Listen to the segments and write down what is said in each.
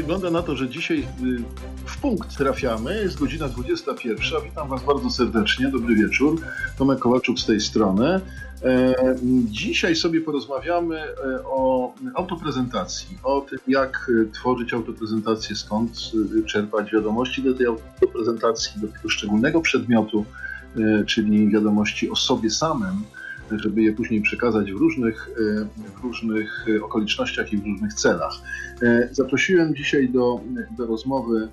wygląda na to, że dzisiaj y, w punkt trafiamy. Jest godzina 21. Witam Was bardzo serdecznie. Dobry wieczór. Tomek Kowaczuk z tej strony. E, dzisiaj sobie porozmawiamy e, o autoprezentacji, o tym, jak e, tworzyć autoprezentację, skąd czerpać wiadomości do tej autoprezentacji, do tego szczególnego przedmiotu, czyli wiadomości o sobie samym żeby je później przekazać w różnych, e, w różnych okolicznościach i w różnych celach. E, zaprosiłem dzisiaj do, do rozmowy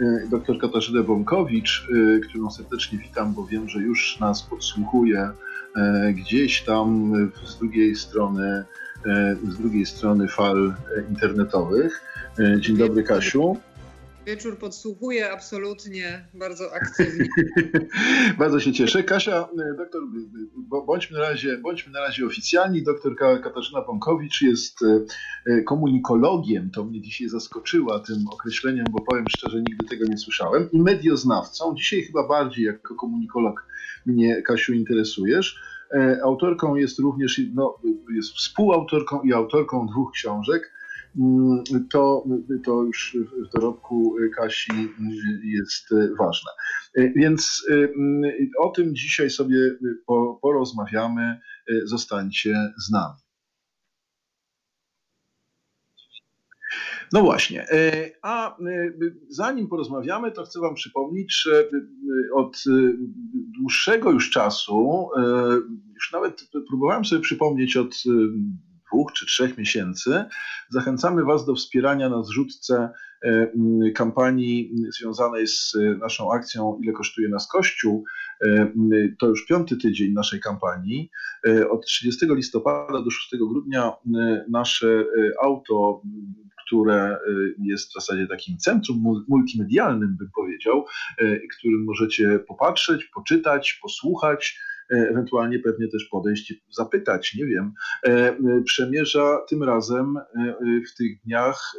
e, dr Katarzynę Bąkowicz, którą serdecznie witam, bo wiem, że już nas podsłuchuje gdzieś tam z drugiej strony, z drugiej strony fal internetowych. Dzień dobry, Kasiu wieczór podsłuchuję absolutnie bardzo aktywnie. bardzo się cieszę. Kasia, e, doktor, bądźmy na razie, bądźmy na razie oficjalni. Doktorka Katarzyna Pąkowicz jest e, e, komunikologiem. To mnie dzisiaj zaskoczyła tym określeniem, bo powiem szczerze, nigdy tego nie słyszałem. I medioznawcą. Dzisiaj chyba bardziej jako komunikolog mnie, Kasiu, interesujesz. Autorką jest również, no, jest współautorką i autorką dwóch książek. Mm, to, to już w dorobku Kasi jest ważne. Więc mm, o tym dzisiaj sobie porozmawiamy. Zostańcie z nami. No właśnie, a zanim porozmawiamy, to chcę Wam przypomnieć, że od dłuższego już czasu, już nawet próbowałem sobie przypomnieć od dwóch czy trzech miesięcy. Zachęcamy Was do wspierania na zrzutce e, kampanii związanej z naszą akcją Ile kosztuje nas Kościół. E, to już piąty tydzień naszej kampanii. E, od 30 listopada do 6 grudnia nasze auto które jest w zasadzie takim centrum multimedialnym, bym powiedział, którym możecie popatrzeć, poczytać, posłuchać, E, ewentualnie pewnie też podejść zapytać, nie wiem. E, przemierza tym razem e, w tych dniach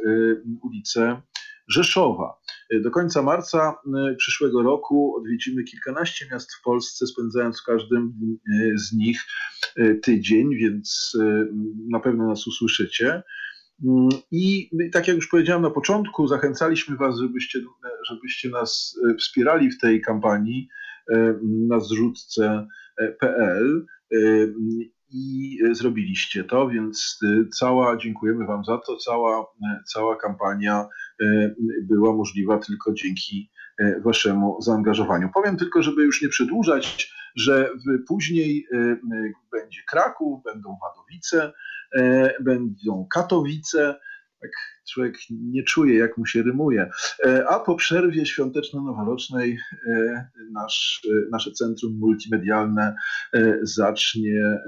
ulicę Rzeszowa. Do końca marca przyszłego roku odwiedzimy kilkanaście miast w Polsce, spędzając w każdym z nich tydzień, więc na pewno nas usłyszycie. I tak jak już powiedziałem na początku, zachęcaliśmy Was, żebyście, żebyście nas wspierali w tej kampanii na zrzutce pl i zrobiliście to, więc y, cała, dziękujemy Wam za to, cała, cała kampania była możliwa tylko dzięki Waszemu zaangażowaniu. Powiem tylko, żeby już nie przedłużać, że później będzie Kraków, będą Wadowice, będą Katowice, człowiek nie czuje, jak mu się rymuje. E, a po przerwie świąteczno-noworocznej e, nasz, e, nasze centrum multimedialne zacznie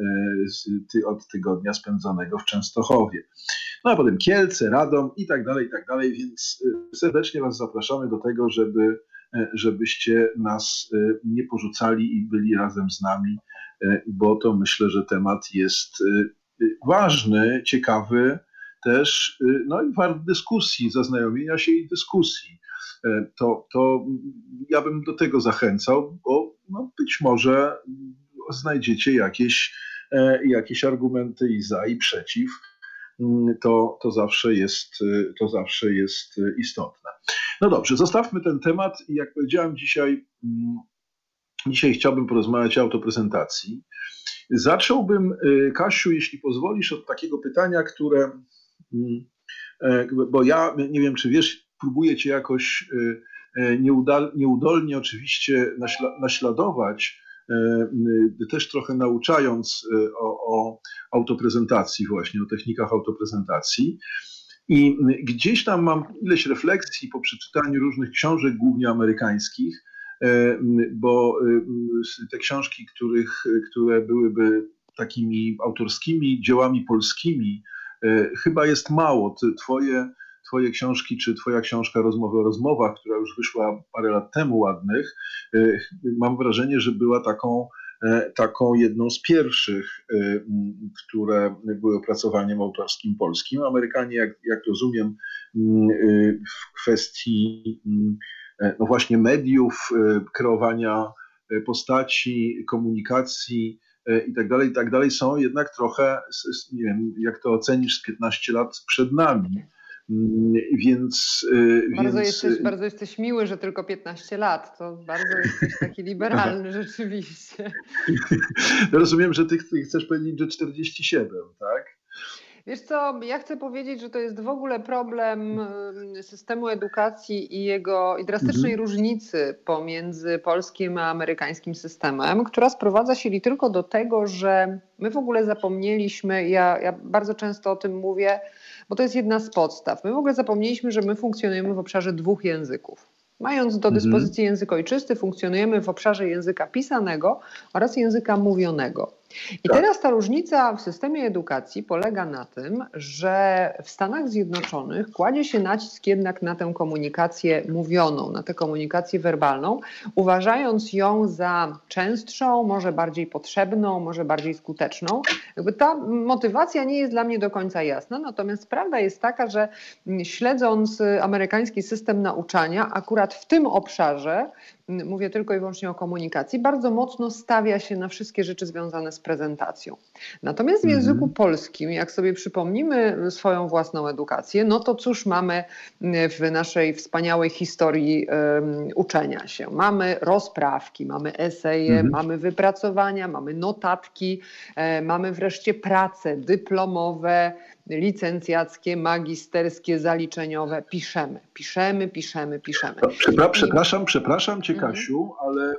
od tygodnia spędzonego w Częstochowie. No a potem Kielce, Radom i tak dalej, i tak dalej, więc serdecznie Was zapraszamy do tego, żeby, żebyście nas nie porzucali i byli razem z nami, bo to myślę, że temat jest ważny, ciekawy, też y, no, wart dyskusji, zaznajomienia się i dyskusji. E, to, to ja bym do tego zachęcał, bo no, być może znajdziecie jakieś, e, jakieś argumenty i za, i przeciw. Mm, to, to, zawsze jest, y, to zawsze jest istotne. No dobrze, zostawmy ten temat jak powiedziałem dzisiaj, mm, dzisiaj chciałbym porozmawiać o autoprezentacji. Zacząłbym, y, Kasiu, jeśli pozwolisz, od takiego pytania, które bo ja nie wiem, czy wiesz, próbuję cię jakoś e, e, nieudolnie oczywiście naśladować, też trochę nauczając o, o autoprezentacji właśnie, o technikach autoprezentacji. I gdzieś tam mam ileś refleksji po przeczytaniu różnych książek, głównie amerykańskich, bo te książki, których, które byłyby takimi autorskimi dziełami polskimi, E, chyba jest mało. Twoje, twoje książki, czy twoja książka Rozmowy o rozmowach, która już wyszła parę lat temu ładnych, e, mam wrażenie, że była taką e, taką jedną z pierwszych, które były opracowaniem autorskim polskim. Amerykanie, jak, jak rozumiem, w kwestii no właśnie mediów, kreowania postaci, komunikacji, E, i tak dalej, i tak dalej, są jednak trochę, nie wiem, jak to ocenisz, z 15 lat przed nami. Mm, więc. Bardzo, więc... Jesteś, bardzo jesteś miły, że tylko 15 lat. To bardzo jesteś taki liberalny rzeczywiście. Rozumiem, że ty chcesz powiedzieć, że 47, tak? Wiesz co, ja chcę powiedzieć, że to jest w ogóle problem systemu edukacji i jego i drastycznej mhm. różnicy pomiędzy polskim a amerykańskim systemem, która sprowadza się li tylko do tego, że my w ogóle zapomnieliśmy, ja, ja bardzo często o tym mówię, bo to jest jedna z podstaw. My w ogóle zapomnieliśmy, że my funkcjonujemy w obszarze dwóch języków. Mając do mhm. dyspozycji język ojczysty, funkcjonujemy w obszarze języka pisanego oraz języka mówionego. I tak. teraz ta różnica w systemie edukacji polega na tym, że w Stanach Zjednoczonych kładzie się nacisk jednak na tę komunikację mówioną, na tę komunikację werbalną, uważając ją za częstszą, może bardziej potrzebną, może bardziej skuteczną. Jakby ta motywacja nie jest dla mnie do końca jasna, natomiast prawda jest taka, że śledząc amerykański system nauczania, akurat w tym obszarze mówię tylko i wyłącznie o komunikacji, bardzo mocno stawia się na wszystkie rzeczy związane z prezentacją. Natomiast w mhm. języku polskim, jak sobie przypomnimy swoją własną edukację, no to cóż mamy w naszej wspaniałej historii um, uczenia się? Mamy rozprawki, mamy eseje, mhm. mamy wypracowania, mamy notatki, e, mamy wreszcie prace dyplomowe, licencjackie, magisterskie, zaliczeniowe. Piszemy, piszemy, piszemy, piszemy. Przepra przepraszam, przepraszam Cię mhm. Kasiu, ale,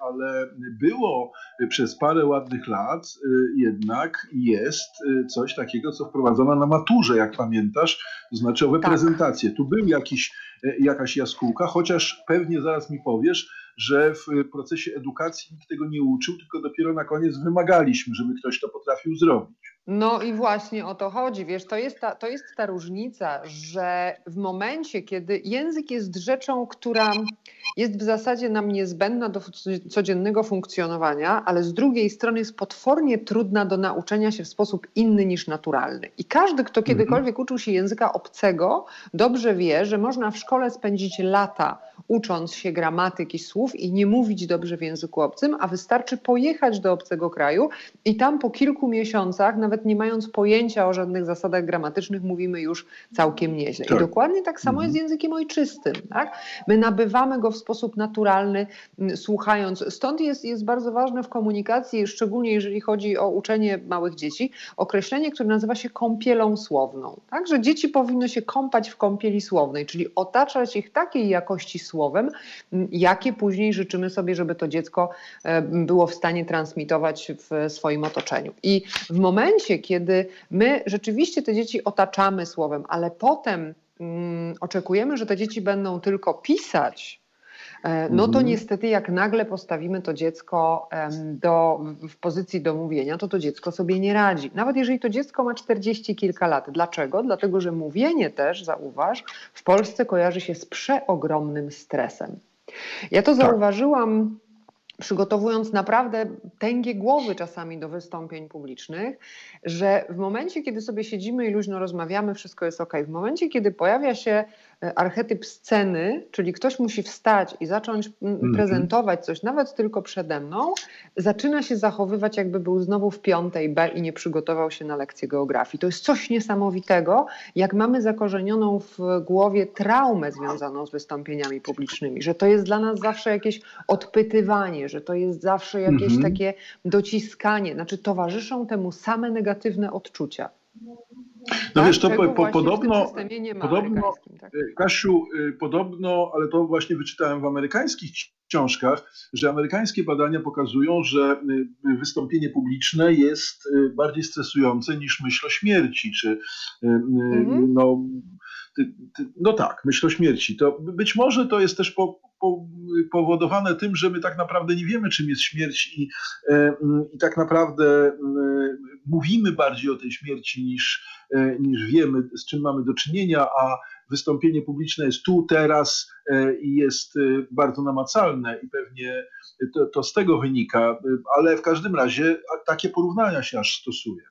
ale było przez parę ładnych lat y, jednak jest y, coś takiego, co wprowadzono na maturze, jak pamiętasz, to znaczy owe tak. prezentacje. Tu był jakiś, y, jakaś jaskółka, chociaż pewnie zaraz mi powiesz, że w procesie edukacji nikt tego nie uczył, tylko dopiero na koniec wymagaliśmy, żeby ktoś to potrafił zrobić. No i właśnie o to chodzi. Wiesz, to jest, ta, to jest ta różnica, że w momencie, kiedy język jest rzeczą, która jest w zasadzie nam niezbędna do codziennego funkcjonowania, ale z drugiej strony jest potwornie trudna do nauczenia się w sposób inny niż naturalny. I każdy, kto mhm. kiedykolwiek uczył się języka obcego, dobrze wie, że można w szkole spędzić lata ucząc się gramatyki słów i nie mówić dobrze w języku obcym, a wystarczy pojechać do obcego kraju i tam po kilku miesiącach, nawet nie mając pojęcia o żadnych zasadach gramatycznych, mówimy już całkiem nieźle. Tak. I dokładnie tak samo jest z mhm. językiem ojczystym. Tak? My nabywamy go w sposób naturalny, słuchając. Stąd jest, jest bardzo ważne w komunikacji, szczególnie jeżeli chodzi o uczenie małych dzieci, określenie, które nazywa się kąpielą słowną. Tak? Że dzieci powinno się kąpać w kąpieli słownej, czyli otaczać ich takiej jakości słowem, jakie później życzymy sobie, żeby to dziecko e, było w stanie transmitować w swoim otoczeniu. I w momencie, kiedy my rzeczywiście te dzieci otaczamy słowem, ale potem mm, oczekujemy, że te dzieci będą tylko pisać, e, no to mhm. niestety jak nagle postawimy to dziecko do, w pozycji do mówienia, to to dziecko sobie nie radzi. Nawet jeżeli to dziecko ma 40 kilka lat. Dlaczego? Dlatego, że mówienie też, zauważ, w Polsce kojarzy się z przeogromnym stresem. Ja to tak. zauważyłam przygotowując naprawdę tęgie głowy czasami do wystąpień publicznych, że w momencie, kiedy sobie siedzimy i luźno rozmawiamy, wszystko jest ok. W momencie, kiedy pojawia się archetyp sceny, czyli ktoś musi wstać i zacząć mm, prezentować coś, nawet tylko przede mną, zaczyna się zachowywać, jakby był znowu w piątej B i nie przygotował się na lekcję geografii. To jest coś niesamowitego, jak mamy zakorzenioną w głowie traumę związaną z wystąpieniami publicznymi, że to jest dla nas zawsze jakieś odpytywanie, że to jest zawsze jakieś mhm. takie dociskanie, znaczy towarzyszą temu same negatywne odczucia. No tak, wiesz, to po, po, podobno, podobno tak. E, Kasiu, e, podobno, ale to właśnie wyczytałem w amerykańskich książkach, że amerykańskie badania pokazują, że e, wystąpienie publiczne jest bardziej stresujące niż myśl o śmierci, czy mhm. no, no tak, myśl o śmierci. To być może to jest też po, po, powodowane tym, że my tak naprawdę nie wiemy, czym jest śmierć i, i tak naprawdę mówimy bardziej o tej śmierci niż, e, niż wiemy, z czym mamy do czynienia, a wystąpienie publiczne jest tu, teraz e, i jest e, bardzo namacalne i pewnie to, to z tego wynika, ale w każdym razie takie porównania się aż stosuje.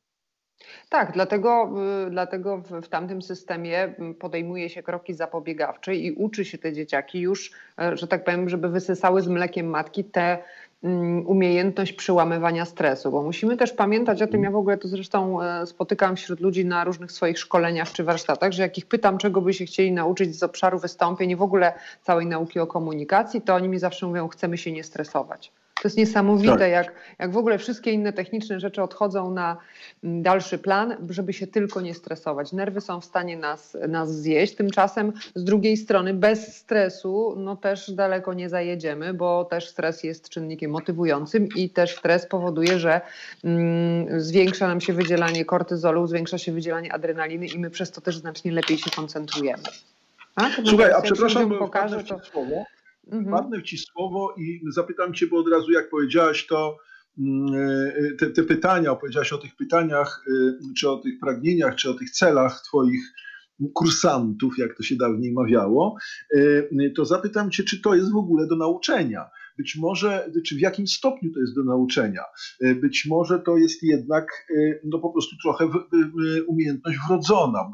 Tak, dlatego, y, dlatego w, tamtym systemie podejmuje się kroki zapobiegawcze i uczy się te dzieciaki już, że tak powiem, żeby wysysały z mlekiem matki te mm, umiejętność przełamywania stresu, bo musimy też pamiętać o tym, ja w ogóle to zresztą e, spotykam wśród ludzi na różnych swoich szkoleniach czy warsztatach, że jak ich pytam, czego by się chcieli nauczyć z obszaru wystąpień i w ogóle całej nauki o komunikacji, to oni mi zawsze mówią, chcemy się nie stresować. To jest niesamowite, tak. jak, jak w ogóle wszystkie inne techniczne rzeczy odchodzą na mm, dalszy plan, żeby się tylko nie stresować. Nerwy są w stanie nas, nas zjeść, tymczasem z drugiej strony bez stresu no też daleko nie zajedziemy, bo też stres jest czynnikiem motywującym i też stres powoduje, że mm, zwiększa nam się wydzielanie kortyzolu, zwiększa się wydzielanie adrenaliny i my przez to też znacznie lepiej się koncentrujemy. A? Słuchaj, a przepraszam, pokażę, to... słowo. Mhm. Padnę ci słowo i zapytam cię, bo od razu jak powiedziałaś to, mm, e, te, te pytania, opowiedziałaś o tych pytaniach, e, czy o tych pragnieniach, czy o tych celach twoich kursantów, jak to się dawniej mawiało, e, to zapytam cię, czy to jest w ogóle do nauczenia być może, czy w jakim stopniu to jest do nauczenia. E, być może to jest jednak e, no po prostu trochę umiejętność wrodzona,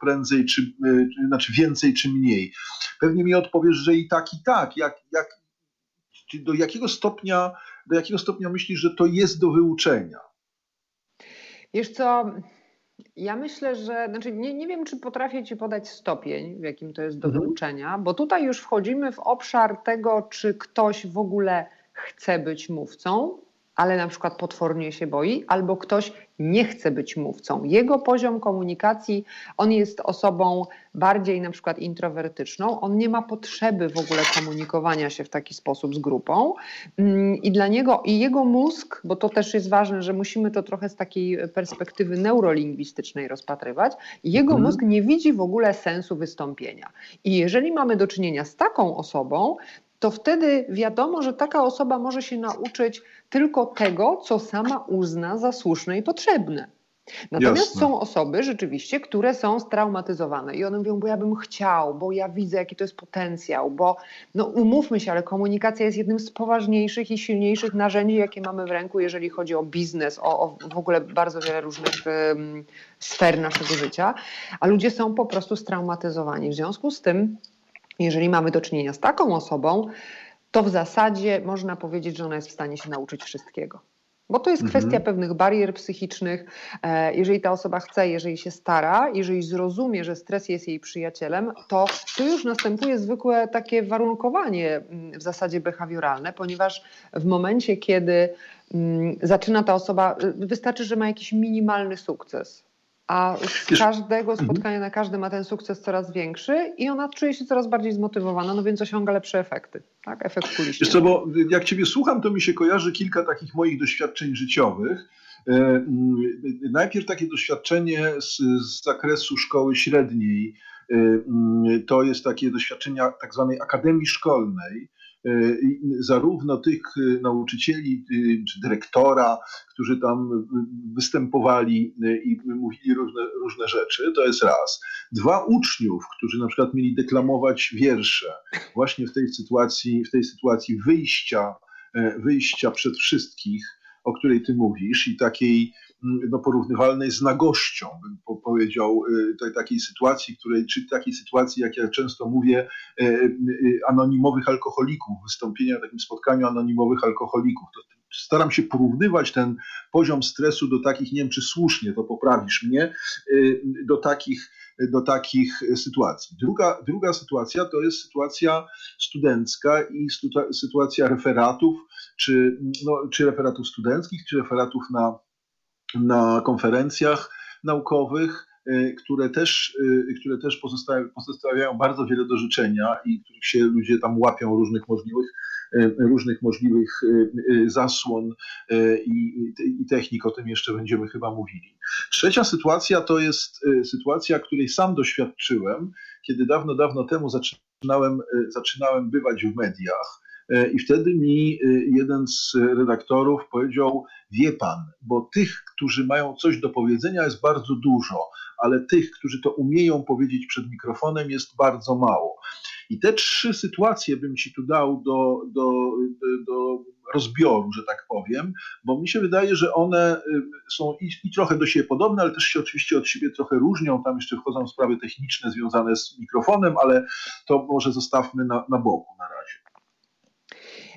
prędzej czy, e, znaczy więcej czy mniej. Pewnie mi odpowiesz, że i tak, i tak. Jak, jak, do jakiego stopnia, do jakiego stopnia myślisz, że to jest do wyuczenia? Wiesz co, ja myślę, że, znaczy nie, nie wiem, czy potrafię Ci podać stopień, w jakim to jest do mhm. wyuczenia, bo tutaj już wchodzimy w obszar tego, czy ktoś w ogóle chce być mówcą, ale na przykład potwornie się boi, albo ktoś nie chce być mówcą. Jego poziom komunikacji, on jest osobą bardziej na przykład introwertyczną, on nie ma potrzeby w ogóle komunikowania się w taki sposób z grupą mm, i dla niego, i jego mózg, bo to też jest ważne, że musimy to trochę z takiej perspektywy neurolingwistycznej rozpatrywać, jego mhm. mózg nie widzi w ogóle sensu wystąpienia. I jeżeli mamy do czynienia z taką osobą, to wtedy wiadomo, że taka osoba może się nauczyć tylko tego, co sama uzna za słuszne i potrzebne. Natomiast Jasne. są osoby rzeczywiście, które są straumatyzowane i one mówią, bo ja bym chciał, bo ja widzę, jaki to jest potencjał, bo no umówmy się, ale komunikacja jest jednym z poważniejszych i silniejszych narzędzi, jakie mamy w ręku, jeżeli chodzi o biznes, o, o w ogóle bardzo wiele różnych um, sfer naszego życia, a ludzie są po prostu straumatyzowani. W związku z tym jeżeli mamy do czynienia z taką osobą, to w zasadzie można powiedzieć, że ona jest w stanie się nauczyć wszystkiego. Bo to jest kwestia mhm. pewnych barier psychicznych. E, jeżeli ta osoba chce, jeżeli się stara, jeżeli zrozumie, że stres jest jej przyjacielem, to tu już następuje zwykłe takie warunkowanie mm, w zasadzie behawioralne, ponieważ w momencie, kiedy mm, zaczyna ta osoba, y, wystarczy, że ma jakiś minimalny sukces a z każdego mhm. spotkania na każdy ma ten sukces coraz większy i ona czuje się coraz bardziej zmotywowana, no więc osiąga lepsze efekty. Tak? Efekt kuliśny. Wiesz co, bo jak Ciebie słucham, to mi się kojarzy kilka takich moich doświadczeń życiowych. E, mm, najpierw takie doświadczenie z, z zakresu szkoły średniej. E, mm, to jest takie doświadczenia tak zwanej akademii szkolnej, zarówno tych e, nauczycieli e, czy dyrektora, którzy tam występowali i mówili różne, różne rzeczy, to jest raz. Dwa uczniów, którzy na przykład mieli deklamować wiersze właśnie w tej sytuacji, w tej sytuacji wyjścia, wyjścia przed wszystkich, o której ty mówisz i takiej no, porównywalnej z nagością, bym powiedział, y, takiej sytuacji, której, czy takiej sytuacji, jak ja często mówię, y, y, anonimowych alkoholików, wystąpienia na takim spotkaniu anonimowych alkoholików. To staram się porównywać ten poziom stresu do takich, nie wiem czy słusznie, to poprawisz mnie, do takich, do takich sytuacji. Druga, druga sytuacja to jest sytuacja studencka i sytuacja referatów, czy, no, czy referatów studenckich, czy referatów na na konferencjach naukowych, y, które też, y, które też pozostawiają, bardzo wiele do życzenia i których się ludzie tam łapią różnych możliwych y, różnych możliwych zasłon i, i technik, o tym jeszcze będziemy chyba mówili. Trzecia sytuacja to jest sytuacja, której sam doświadczyłem, kiedy dawno, dawno temu zaczynałem, zaczynałem bywać w mediach I wtedy mi e, jeden z redaktorów powiedział: Wie pan, bo tych, którzy mają coś do powiedzenia, jest bardzo dużo, ale tych, którzy to umieją powiedzieć przed mikrofonem, jest bardzo mało. I te trzy sytuacje bym ci tu dał do, do, do rozbioru, że tak powiem, bo mi się wydaje, że one e, są i, i, trochę do siebie podobne, ale też się oczywiście od siebie trochę różnią. Tam jeszcze wchodzą sprawy techniczne związane z mikrofonem, ale to może zostawmy na, na boku na razie.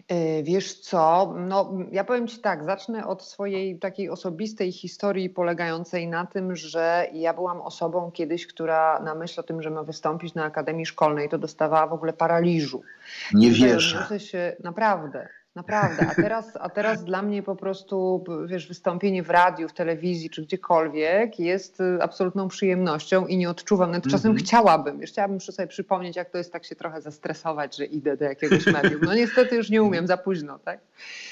E, wiesz co, no ja powiem Ci tak, zacznę od swojej takiej osobistej historii polegającej na tym, że ja byłam osobą kiedyś, która na myśl o tym, że ma wystąpić na Akademii Szkolnej, to dostawała w ogóle paraliżu. Nie wierzę. Się, naprawdę. Naprawdę, a teraz, a teraz dla mnie po prostu, wiesz, wystąpienie w radiu, w telewizji czy gdziekolwiek jest y, absolutną przyjemnością i nie odczuwam, nawet czasem mm -hmm. chciałabym, wiesz, chciałabym sobie przypomnieć, jak to jest tak się trochę zestresować, że idę do jakiegoś medium. No niestety już nie umiem, za późno, tak?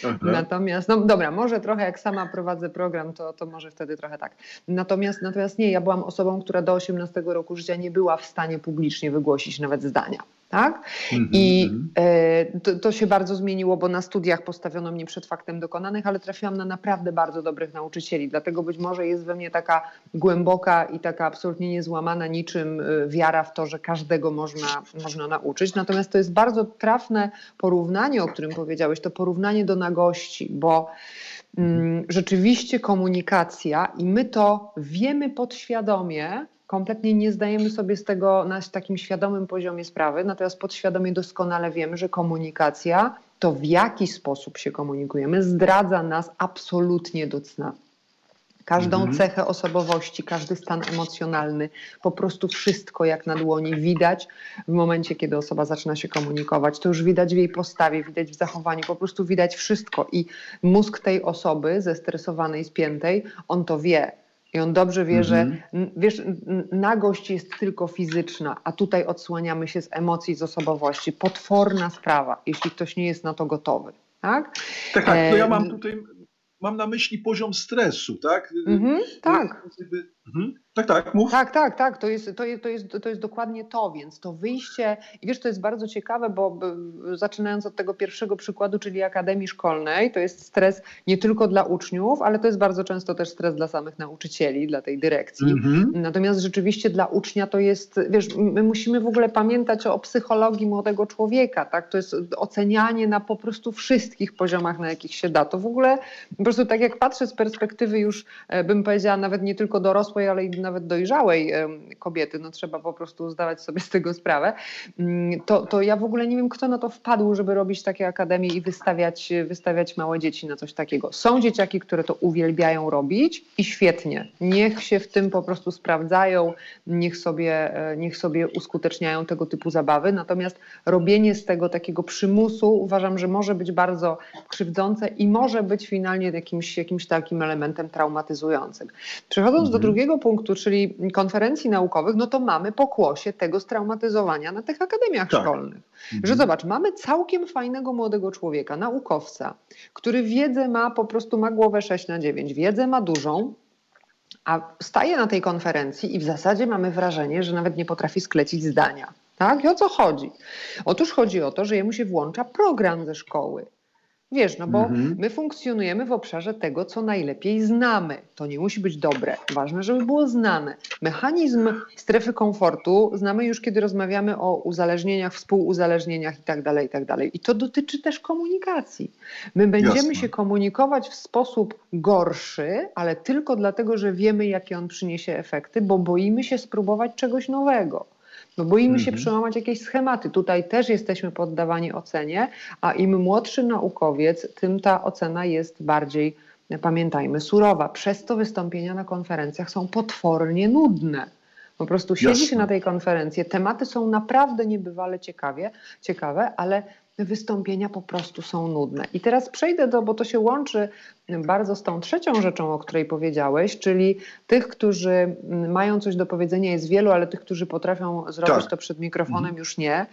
Aha. Natomiast, no dobra, może trochę jak sama prowadzę program, to, to może wtedy trochę tak. Natomiast, natomiast nie, ja byłam osobą, która do 18 roku życia nie była w stanie publicznie wygłosić nawet zdania. Tak? Mm -hmm. I mhm. e, to, to, się bardzo zmieniło, bo na studiach postawiono mnie przed faktem dokonanych, ale trafiłam na naprawdę bardzo dobrych nauczycieli. Dlatego być może jest we mnie taka głęboka i taka absolutnie niezłamana niczym e, wiara w to, że każdego można, można nauczyć. Natomiast to jest bardzo trafne porównanie, o którym powiedziałeś, to porównanie do nagości, bo mm, rzeczywiście komunikacja i my to wiemy podświadomie, kompletnie nie zdajemy sobie z tego na takim świadomym poziomie sprawy, natomiast podświadomie doskonale wiemy, że komunikacja, to w jaki sposób się komunikujemy, zdradza nas absolutnie do cna. Każdą mhm. cechę osobowości, każdy stan emocjonalny, po prostu wszystko jak na dłoni widać w momencie, kiedy osoba zaczyna się komunikować. To już widać w jej postawie, widać w zachowaniu, po prostu widać wszystko. I mózg tej osoby zestresowanej, spiętej, on to wie. I on dobrze wie, że mhm. wiesz, nagość jest tylko fizyczna, a tutaj odsłaniamy się z emocji, z osobowości. Potworna sprawa, jeśli ktoś nie jest na to gotowy. Tak, tak, tak to ja mam tutaj mam na myśli poziom stresu, tak? Mhm, tak. Mhm. Tak, tak, mów. Tak, tak, tak. To jest, to, jest, to, jest, to jest dokładnie to, więc to wyjście, i wiesz, to jest bardzo ciekawe, bo zaczynając od tego pierwszego przykładu, czyli Akademii Szkolnej, to jest stres nie tylko dla uczniów, ale to jest bardzo często też stres dla samych nauczycieli, dla tej dyrekcji. Mhm. Natomiast rzeczywiście dla ucznia to jest, wiesz, my musimy w ogóle pamiętać o psychologii młodego człowieka, tak? To jest ocenianie na po prostu wszystkich poziomach, na jakich się da. To w ogóle po prostu tak jak patrzę z perspektywy już, e, bym powiedziała, nawet nie tylko dorosłej, ale i nawet dojrzałej kobiety, no trzeba po prostu zdawać sobie z tego sprawę, mm, to, to ja w ogóle nie wiem, kto na to wpadł, żeby robić takie akademie i wystawiać, wystawiać małe dzieci na coś takiego. Są dzieciaki, które to uwielbiają robić i świetnie. Niech się w tym po prostu sprawdzają, niech sobie, e, niech sobie uskuteczniają tego typu zabawy. Natomiast robienie z tego takiego przymusu uważam, że może być bardzo krzywdzące i może być finalnie jakimś, jakimś takim elementem traumatyzującym. Przechodząc mhm. do drugiego punktu, czyli konferencji naukowych, no to mamy pokłosie tego straumatyzowania na tych akademiach tak. szkolnych. Mhm. Że zobacz, mamy całkiem fajnego młodego człowieka, naukowca, który wiedzę ma, po prostu ma głowę 6 na 9, wiedzę ma dużą, a staje na tej konferencji i w zasadzie mamy wrażenie, że nawet nie potrafi sklecić zdania. Tak? I o co chodzi? Otóż chodzi o to, że jemu się włącza program ze szkoły. Wiesz, no bo mhm. my funkcjonujemy w obszarze tego, co najlepiej znamy. To nie musi być dobre. Ważne, żeby było znane. Mechanizm strefy komfortu znamy już, kiedy rozmawiamy o uzależnieniach, współuzależnieniach itd., tak itd. Tak I to dotyczy też komunikacji. My będziemy Jasne. się komunikować w sposób gorszy, ale tylko dlatego, że wiemy, jakie on przyniesie efekty, bo boimy się spróbować czegoś nowego. No boimy się mhm. przełamać jakieś schematy. Tutaj też jesteśmy poddawani ocenie, a im młodszy naukowiec, tym ta ocena jest bardziej, pamiętajmy, surowa. Przez to wystąpienia na konferencjach są potwornie nudne. Po prostu siedzi się na tej konferencji, tematy są naprawdę niebywale ciekawie, ciekawe, ale wystąpienia po prostu są nudne. I teraz przejdę do, bo to się łączy bardzo z tą trzecią rzeczą, o której powiedziałeś, czyli tych, którzy mają coś do powiedzenia jest wielu, ale tych, którzy potrafią zrobić tak. to przed mikrofonem mhm. już nie.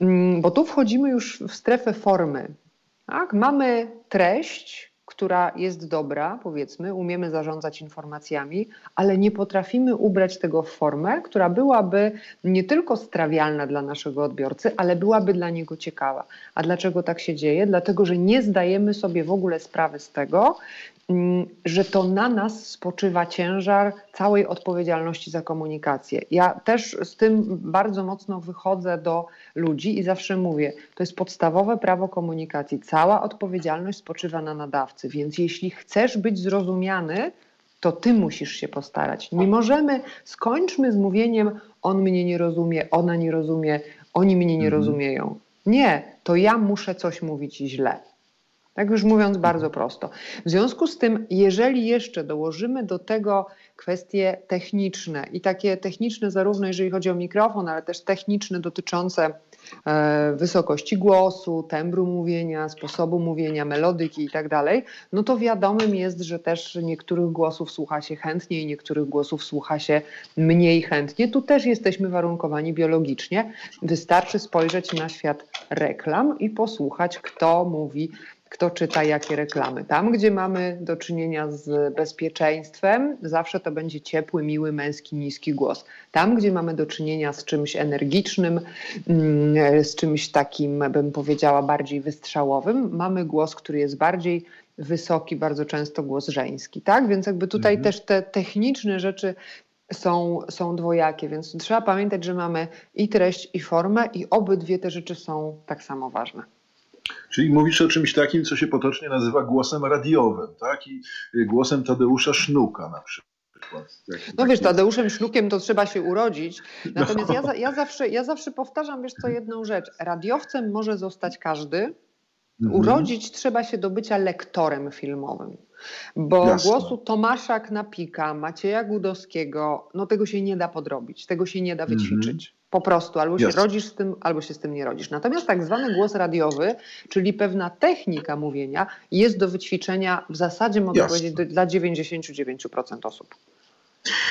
Mm, bo tu wchodzimy już w strefę formy. Tak? Mamy treść, która jest dobra, powiedzmy, umiemy zarządzać informacjami, ale nie potrafimy ubrać tego w formę, która byłaby nie tylko strawialna dla naszego odbiorcy, ale byłaby dla niego ciekawa. A dlaczego tak się dzieje? Dlatego, że nie zdajemy sobie w ogóle sprawy z tego, Mm, że to na nas spoczywa ciężar całej odpowiedzialności za komunikację. Ja też z tym bardzo mocno wychodzę do ludzi i zawsze mówię, to jest podstawowe prawo komunikacji. Cała odpowiedzialność spoczywa na nadawcy, więc jeśli chcesz być zrozumiany, to ty musisz się postarać. Nie możemy, skończmy z mówieniem, on mnie nie rozumie, ona nie rozumie, oni mnie nie mhm. rozumieją. Nie, to ja muszę coś mówić źle. Tak już mówiąc bardzo prosto. W związku z tym, jeżeli jeszcze dołożymy do tego kwestie techniczne i takie techniczne zarówno jeżeli chodzi o mikrofon, ale też techniczne dotyczące wysokości głosu, tembru mówienia, sposobu mówienia, melodyki i tak no to wiadomym jest, że też niektórych głosów słucha się chętniej, niektórych głosów słucha się mniej chętnie. Tu też jesteśmy warunkowani biologicznie. Wystarczy spojrzeć na świat reklam i posłuchać, kto mówi kto czyta jakie reklamy. Tam, gdzie mamy do czynienia z bezpieczeństwem, zawsze to będzie ciepły, miły, męski, niski głos. Tam, gdzie mamy do czynienia z czymś energicznym, mm, z czymś takim, bym powiedziała, bardziej wystrzałowym, mamy głos, który jest bardziej wysoki, bardzo często głos żeński. Tak? Więc jakby tutaj mhm. też te techniczne rzeczy są, są dwojakie, więc trzeba pamiętać, że mamy i treść, i formę, i obydwie te rzeczy są tak samo ważne. Czyli mówisz o czymś takim, co się potocznie nazywa głosem radiowym, tak? I y, głosem Tadeusza Sznuka na przykład. No wiesz, Tadeuszem Sznukiem to trzeba się urodzić. Natomiast no. ja, ja, zawsze, ja zawsze powtarzam, wiesz co, jedną rzecz. Radiowcem może zostać każdy. Mhm. Urodzić trzeba się do bycia lektorem filmowym. Bo Jasne. głosu Tomasza Knapika, Macieja Gudowskiego, no tego się nie da podrobić, tego się nie da mhm. wyćwiczyć. Po prostu albo się rodzisz z tym, albo się z tym nie rodzisz. Natomiast tak zwany głos radiowy, czyli pewna technika mówienia, jest do wyćwiczenia w zasadzie, mogę Jasne. powiedzieć, dla 99% osób.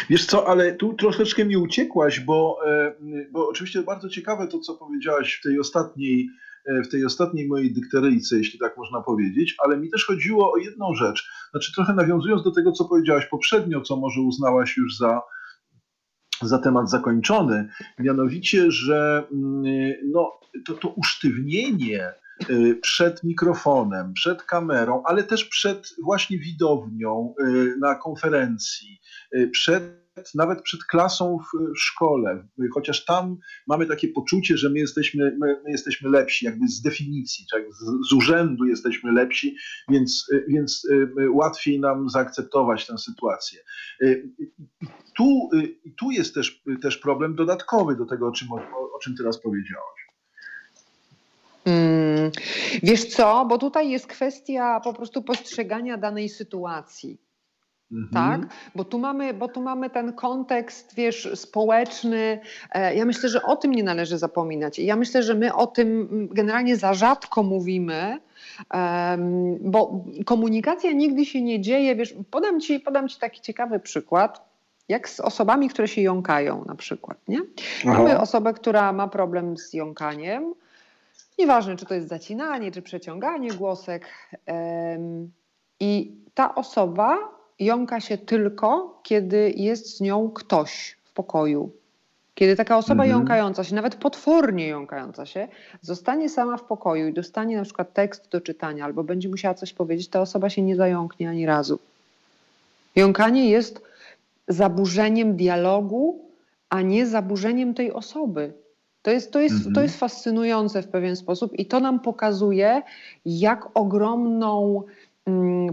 Wiesz co, ale tu troszeczkę mi uciekłaś, bo, e, bo oczywiście bardzo ciekawe to, co powiedziałaś w tej ostatniej e, w tej ostatniej mojej dykteryjce, jeśli tak można powiedzieć, ale mi też chodziło o jedną rzecz. Znaczy, trochę nawiązując do tego, co powiedziałaś poprzednio, co może uznałaś już za za temat zakończony, mianowicie, że mm, no, to, to usztywnienie y, przed mikrofonem, przed kamerą, ale też przed właśnie widownią y, na konferencji, y, przed nawet przed klasą w szkole, chociaż tam mamy takie poczucie, że my jesteśmy, my, my jesteśmy lepsi, jakby z definicji, tak, z, z, urzędu jesteśmy lepsi, więc, więc łatwiej nam zaakceptować tę sytuację tu, y, tu jest też, też problem dodatkowy do tego, o czym, o, o czym teraz powiedziałaś. Hmm. Wiesz co, bo tutaj jest kwestia po prostu postrzegania danej sytuacji. Mhm. Tak, bo tu, mamy, bo tu mamy ten kontekst, wiesz, społeczny. E, ja myślę, że o tym nie należy zapominać. I ja myślę, że my o tym generalnie za rzadko mówimy, bo komunikacja nigdy się nie dzieje. Wiesz, podam ci, podam ci taki ciekawy przykład jak z osobami, które się jąkają na przykład. Nie? Mamy osobę, która ma problem z jąkaniem. Nieważne, czy to jest zacinanie, czy przeciąganie głosek. I ta osoba jąka się tylko, kiedy jest z nią ktoś w pokoju. Kiedy taka osoba mhm. jąkająca się, nawet potwornie jąkająca się, zostanie sama w pokoju i dostanie na przykład tekst do czytania albo będzie musiała coś powiedzieć, ta osoba się nie zająknie ani razu. Jąkanie jest zaburzeniem dialogu, a nie zaburzeniem tej osoby. To jest, to, jest, mhm. to jest fascynujące w pewien sposób i to nam pokazuje, jak ogromną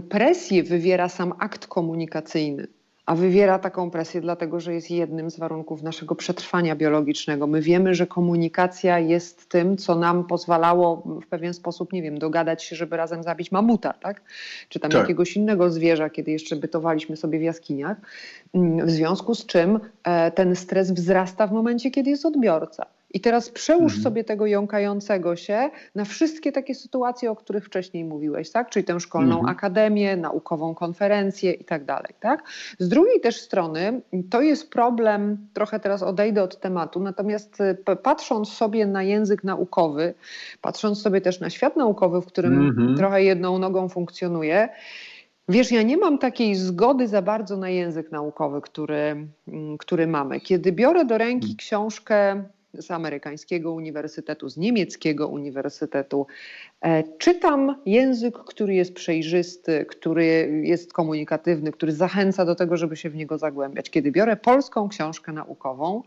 presję wywiera sam akt komunikacyjny a wywiera taką presję, dlatego że jest jednym z warunków naszego przetrwania biologicznego. My wiemy, że komunikacja jest tym, co nam pozwalało w pewien sposób, nie wiem, dogadać się, żeby razem zabić mamuta, tak? Czy tam tak. jakiegoś innego zwierza, kiedy jeszcze bytowaliśmy sobie w jaskiniach. Mm, w związku z czym e, ten stres wzrasta w momencie, kiedy jest odbiorca. I teraz przełóż mhm. sobie tego jąkającego się na wszystkie takie sytuacje, o których wcześniej mówiłeś, tak? Czyli tę szkolną mhm. akademię, naukową konferencję i tak dalej, tak? Z drugiej też strony to jest problem, trochę teraz odejdę od tematu, natomiast y, patrząc sobie na język naukowy, patrząc sobie też na świat naukowy, w którym mhm. trochę jedną nogą funkcjonuje, Wiesz, ja nie mam takiej zgody za bardzo na język naukowy, który, mm, który mamy. Kiedy biorę do ręki mm. książkę z amerykańskiego uniwersytetu, z niemieckiego uniwersytetu. E, czytam język, który jest przejrzysty, który jest komunikatywny, który zachęca do tego, żeby się w niego zagłębiać. Kiedy biorę polską książkę naukową,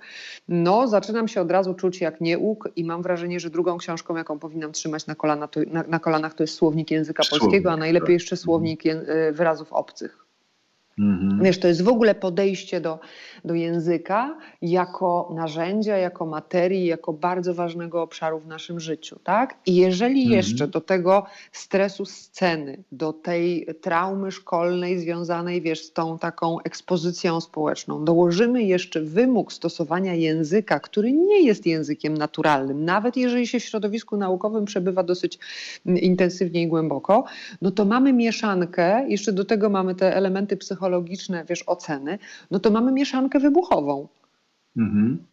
no zaczynam się od razu czuć jak nieuk i mam wrażenie, że drugą książką, jaką powinnam trzymać na, kolana, to, na, na kolanach, to jest słownik języka polskiego, a najlepiej tak. jeszcze słownik e, wyrazów obcych. Mhm. Wiesz, to jest w ogóle podejście do, do języka jako narzędzia, jako materii, jako bardzo ważnego obszaru w naszym życiu, tak? I jeżeli mhm. jeszcze do tego stresu sceny, do tej traumy szkolnej związanej, wiesz, z tą taką ekspozycją społeczną, dołożymy jeszcze wymóg stosowania języka, który nie jest językiem naturalnym, nawet jeżeli się w środowisku naukowym przebywa dosyć intensywnie i głęboko, no to mamy mieszankę, jeszcze do tego mamy te elementy psychologiczne, psychologiczne, wiesz, oceny, no to mamy mieszankę wybuchową. Mhm.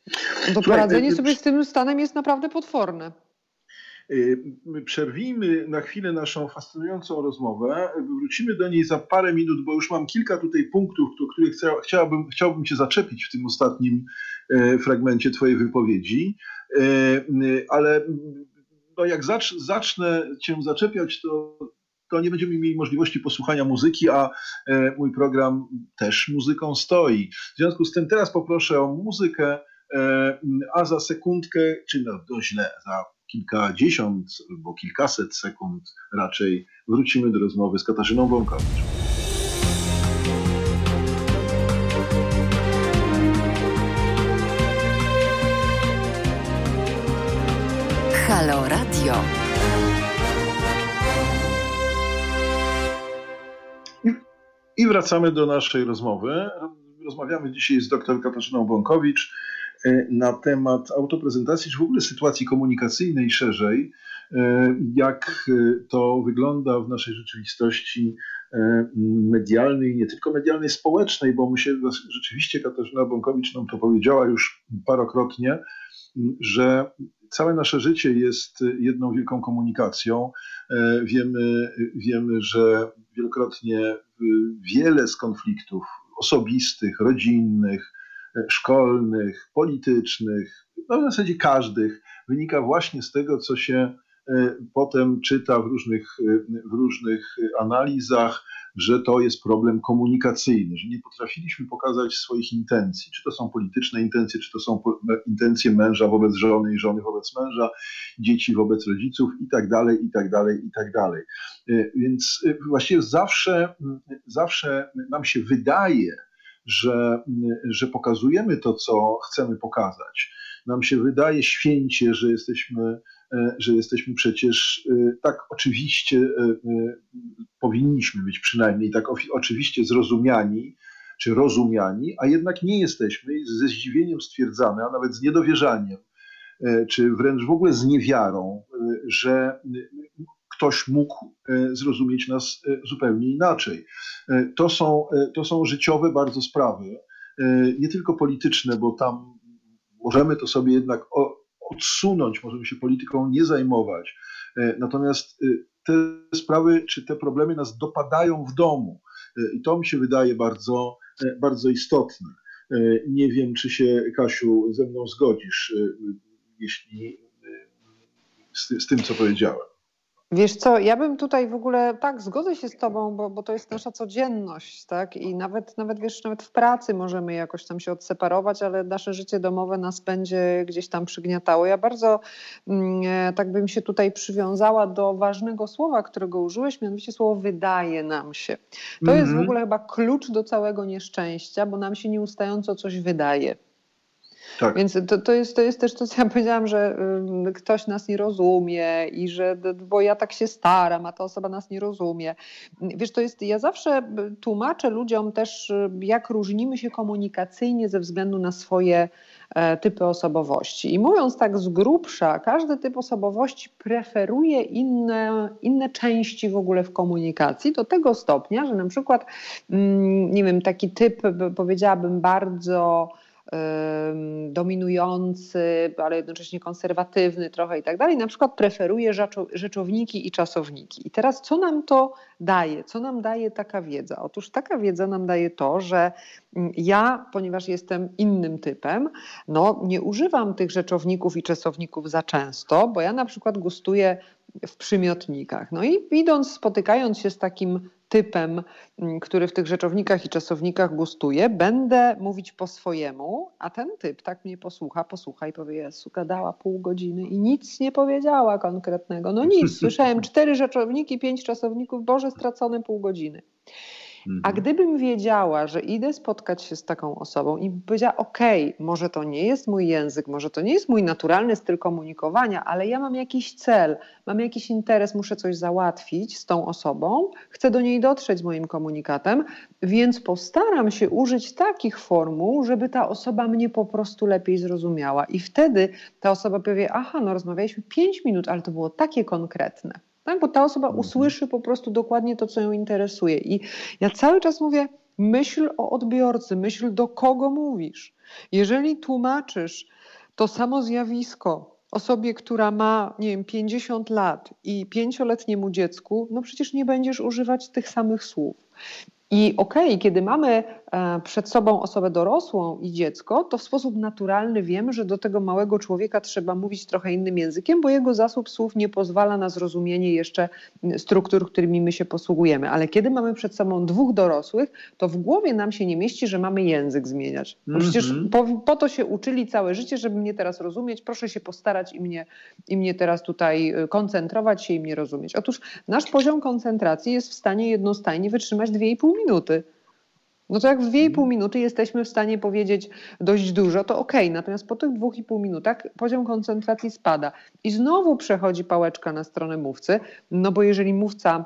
Bo poradzenie sobie z tym stanem jest naprawdę potworne. Y, przerwijmy na chwilę naszą fascynującą rozmowę. Wrócimy do niej za parę minut, bo już mam kilka tutaj punktów, o których chciałbym, chciałbym Cię zaczepić w tym ostatnim e, fragmencie Twojej wypowiedzi. E, ale no jak zacznę Cię zaczepiać, to to nie będziemy mieli możliwości posłuchania muzyki, a e, mój program też muzyką stoi. W związku z tym teraz poproszę o muzykę, e, a za sekundkę, czy no, no źle, za kilkadziesiąt albo kilkaset sekund raczej wrócimy do rozmowy z Katarzyną Bąkowicz. Wracamy do naszej rozmowy. Rozmawiamy dzisiaj z dr Katarzyną Bąkowicz e, na temat autoprezentacji, czy w ogóle sytuacji komunikacyjnej szerzej, e, jak e, to wygląda w naszej rzeczywistości medialnej, nie tylko medialnej, społecznej, bo my się rzeczywiście Katarzyna Bąkowicz nam to powiedziała już parokrotnie, że całe nasze życie jest jedną wielką komunikacją. Wiemy, wiemy że wielokrotnie wiele z konfliktów osobistych, rodzinnych, e, szkolnych, politycznych, no w zasadzie każdych, wynika właśnie z tego, co się e, potem czyta w różnych, e, w różnych analizach, że to jest problem komunikacyjny, że nie potrafiliśmy pokazać swoich intencji, czy to są polityczne intencje, czy to są intencje męża wobec żony i żony wobec męża, dzieci wobec rodziców i tak dalej, i tak dalej, i tak dalej. E, więc e, właściwie zawsze, zawsze nam się wydaje, że, że pokazujemy to, co chcemy pokazać. Nam się wydaje święcie, że jesteśmy E, że jesteśmy przecież e, tak oczywiście e, powinniśmy być przynajmniej tak oczywiście zrozumiani czy rozumiani, a jednak nie jesteśmy ze zdziwieniem stwierdzamy, a nawet z niedowierzaniem, czy wręcz w ogóle z niewiarą, że ktoś mógł zrozumieć nas zupełnie inaczej. To są, to są życiowe bardzo sprawy, nie tylko polityczne, bo tam możemy to sobie jednak odsunąć, możemy się polityką nie zajmować. E, natomiast e, te sprawy czy te problemy nas dopadają w domu e, i to mi się wydaje bardzo, bardzo istotne. Nie wiem, czy się, Kasiu, ze mną zgodzisz, jeśli z, z tym, co powiedziałem. Wiesz co, ja bym tutaj w ogóle, tak, zgodzę się z tobą, bo, bo to jest nasza codzienność, tak, i nawet, nawet wiesz, nawet w pracy możemy jakoś tam się odseparować, ale nasze życie domowe nas będzie gdzieś tam przygniatało. Ja bardzo mm, e, tak bym się tutaj przywiązała do ważnego słowa, którego użyłeś, mianowicie słowo wydaje nam się. To mm -hmm. jest w mhm. ogóle chyba klucz do całego nieszczęścia, bo nam się nieustająco coś wydaje. Tak. Więc to, to, jest, to jest też to, co ja powiedziałam, że y, ktoś nas nie rozumie i że, bo ja tak się staram, a ta osoba nas nie rozumie. Wiesz, to jest, ja zawsze tłumaczę ludziom też, y, jak różnimy się komunikacyjnie ze względu na swoje e, typy osobowości. I mówiąc tak z grubsza, każdy typ osobowości preferuje inne, inne części w ogóle w komunikacji do tego stopnia, że na przykład, mm, nie wiem, taki typ, powiedziałabym, bardzo dominujący, ale jednocześnie konserwatywny trochę i tak dalej, na przykład preferuje rzeczowniki i czasowniki. I teraz co nam to daje? Co nam daje taka wiedza? Otóż taka wiedza nam daje to, że mm, ja, ponieważ jestem innym typem, no nie używam tych rzeczowników i czasowników za często, bo ja na przykład gustuję w przymiotnikach. No i idąc, spotykając się z takim typem, mm, który w tych rzeczownikach i czasownikach gustuje, będę mówić po swojemu, a ten typ tak mnie posłucha, posłucha i powie, Jezu, gadała pół godziny i nic nie powiedziała konkretnego. No nic, słyszałem cztery rzeczowniki, pięć czasowników, Boże, stracone pół godziny. A mhm. gdybym wiedziała, że idę spotkać się z taką osobą i powiedziała, okej, okay, może to nie jest mój język, może to nie jest mój naturalny styl komunikowania, ale ja mam jakiś cel, mam jakiś interes, muszę coś załatwić z tą osobą, chcę do niej dotrzeć z moim komunikatem, więc postaram się użyć takich formuł, żeby ta osoba mnie po prostu lepiej zrozumiała. I wtedy ta osoba powie, aha, no rozmawialiśmy 5 minut, ale to było takie konkretne? Bo ta osoba mhm. usłyszy po prostu dokładnie to, co ją interesuje. I ja cały czas mówię, myśl o odbiorcy, myśl do kogo mówisz. Jeżeli tłumaczysz to samo zjawisko osobie, która ma, nie wiem, 50 lat i pięcioletniemu dziecku, no przecież nie będziesz używać tych samych słów. I okej, okay, kiedy mamy przed sobą osobę dorosłą i dziecko, to w sposób naturalny wiemy, że do tego małego człowieka trzeba mówić trochę innym językiem, bo jego zasób słów nie pozwala na zrozumienie jeszcze struktur, którymi my się posługujemy. Ale kiedy mamy przed sobą dwóch dorosłych, to w głowie nam się nie mieści, że mamy język zmieniać. No przecież mm -hmm. po, po, to się uczyli całe życie, żeby mnie teraz rozumieć. Proszę się postarać i mnie, i mnie teraz tutaj e, koncentrować się i mnie rozumieć. Otóż nasz poziom koncentracji jest w stanie jednostajnie wytrzymać 2,5 minuty. No to jak w 2,5 mhm. minuty jesteśmy w stanie powiedzieć dość dużo, to ok. Natomiast po tych 2,5 minutach poziom koncentracji spada. I znowu przechodzi pałeczka na stronę mówcy, no bo jeżeli mówca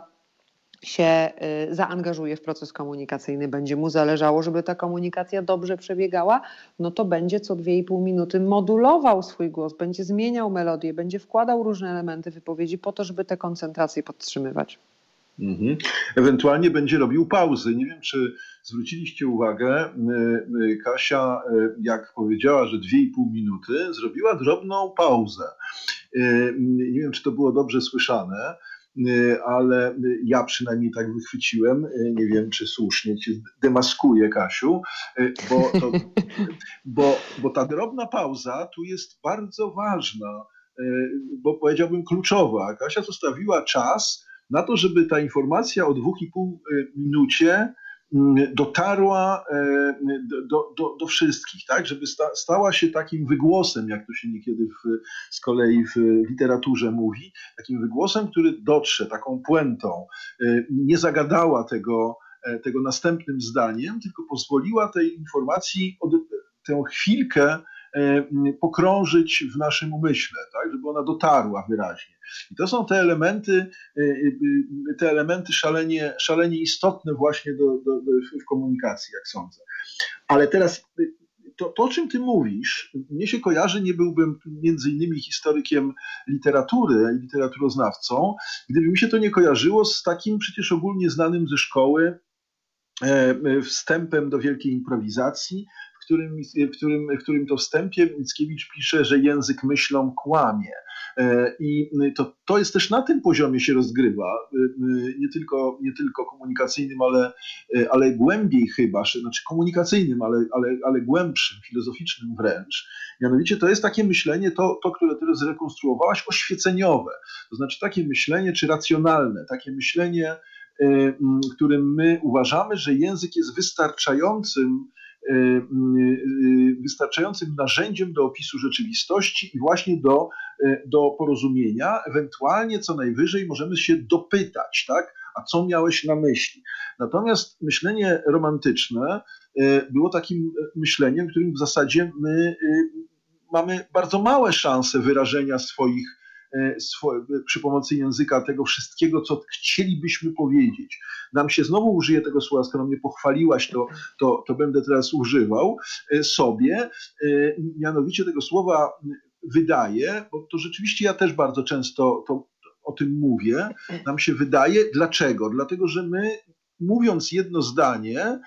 się y, zaangażuje w proces komunikacyjny, będzie mu zależało, żeby ta komunikacja dobrze przebiegała, no to będzie co 2,5 minuty modulował swój głos, będzie zmieniał melodię, będzie wkładał różne elementy wypowiedzi po to, żeby tę koncentrację podtrzymywać. Mhm. Ewentualnie będzie robił pauzy. Nie wiem, czy zwróciliście uwagę, Kasia, e, jak powiedziała, że 2,5 minuty, zrobiła drobną pauzę. E, nie wiem, czy to było dobrze słyszane, e, ale ja przynajmniej tak wychwyciłem. Nie wiem, czy słusznie cię demaskuję, Kasiu, bo, to, bo, bo ta drobna pauza tu jest bardzo ważna, bo powiedziałbym kluczowa. Kasia zostawiła czas na to, żeby ta informacja o 2,5 y, minucie mm, dotarła e, do, do, do, wszystkich, tak? żeby sta, stała się takim wygłosem, jak to się niekiedy w, z kolei w literaturze mówi, takim wygłosem, który dotrze, taką puentą, nie zagadała tego, e, tego następnym zdaniem, tylko pozwoliła tej informacji od, tę chwilkę pokrążyć w naszym umyśle, tak? żeby ona dotarła wyraźnie. I to są te elementy, y, y, te elementy szalenie, szalenie istotne właśnie do, do, do, w komunikacji, jak sądzę. Ale teraz to, to, o czym ty mówisz, mnie się kojarzy, nie byłbym między innymi historykiem literatury, literaturoznawcą, gdyby mi się to nie kojarzyło z takim przecież ogólnie znanym ze szkoły e, wstępem do wielkiej improwizacji, którym, w którym, w którym to wstępie Mickiewicz pisze, że język myślą kłamie. E, I to, to jest też na tym poziomie się rozgrywa, e, nie tylko, nie tylko komunikacyjnym, ale, e, ale głębiej chyba, znaczy komunikacyjnym, ale, ale, ale głębszym, filozoficznym wręcz. Mianowicie to jest takie myślenie, to, to które ty zrekonstruowałaś, oświeceniowe. To znaczy takie myślenie, czy racjonalne, takie myślenie, którym my uważamy, że język jest wystarczającym wystarczającym narzędziem do opisu rzeczywistości i właśnie do, y, do porozumienia. Ewentualnie co najwyżej możemy się dopytać, tak? A co miałeś na myśli? Natomiast myślenie romantyczne było takim myśleniem, w którym w zasadzie my mamy bardzo małe szanse wyrażenia swoich przy pomocy języka tego wszystkiego, co chcielibyśmy powiedzieć. Nam się znowu użyję tego słowa, skoro mnie pochwaliłaś, to, to, to będę teraz używał e, sobie, e, mianowicie tego słowa wydaje, bo to rzeczywiście ja też bardzo często to, o tym mówię, nam się wydaje. Dlaczego? Dlatego, że my mówiąc jedno zdanie,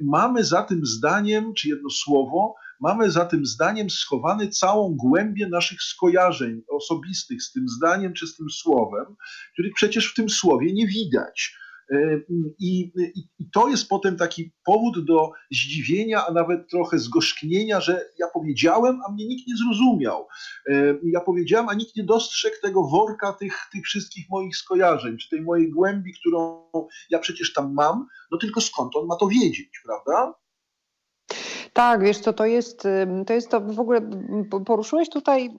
mamy za tym zdaniem, czy jedno słowo, Mamy za tym zdaniem schowany całą głębię naszych skojarzeń osobistych z tym zdaniem czy z tym słowem, których przecież w tym słowie nie widać. E, I, i, I, to jest potem taki powód do zdziwienia, a nawet trochę zgorzknienia, że ja powiedziałem, a mnie nikt nie zrozumiał. E, ja powiedziałem, a nikt nie dostrzegł tego worka tych, tych wszystkich moich skojarzeń, czy tej mojej głębi, którą ja przecież tam mam, no tylko skąd on ma to wiedzieć, prawda? Tak, wiesz co, to jest, to jest to w ogóle, poruszyłeś tutaj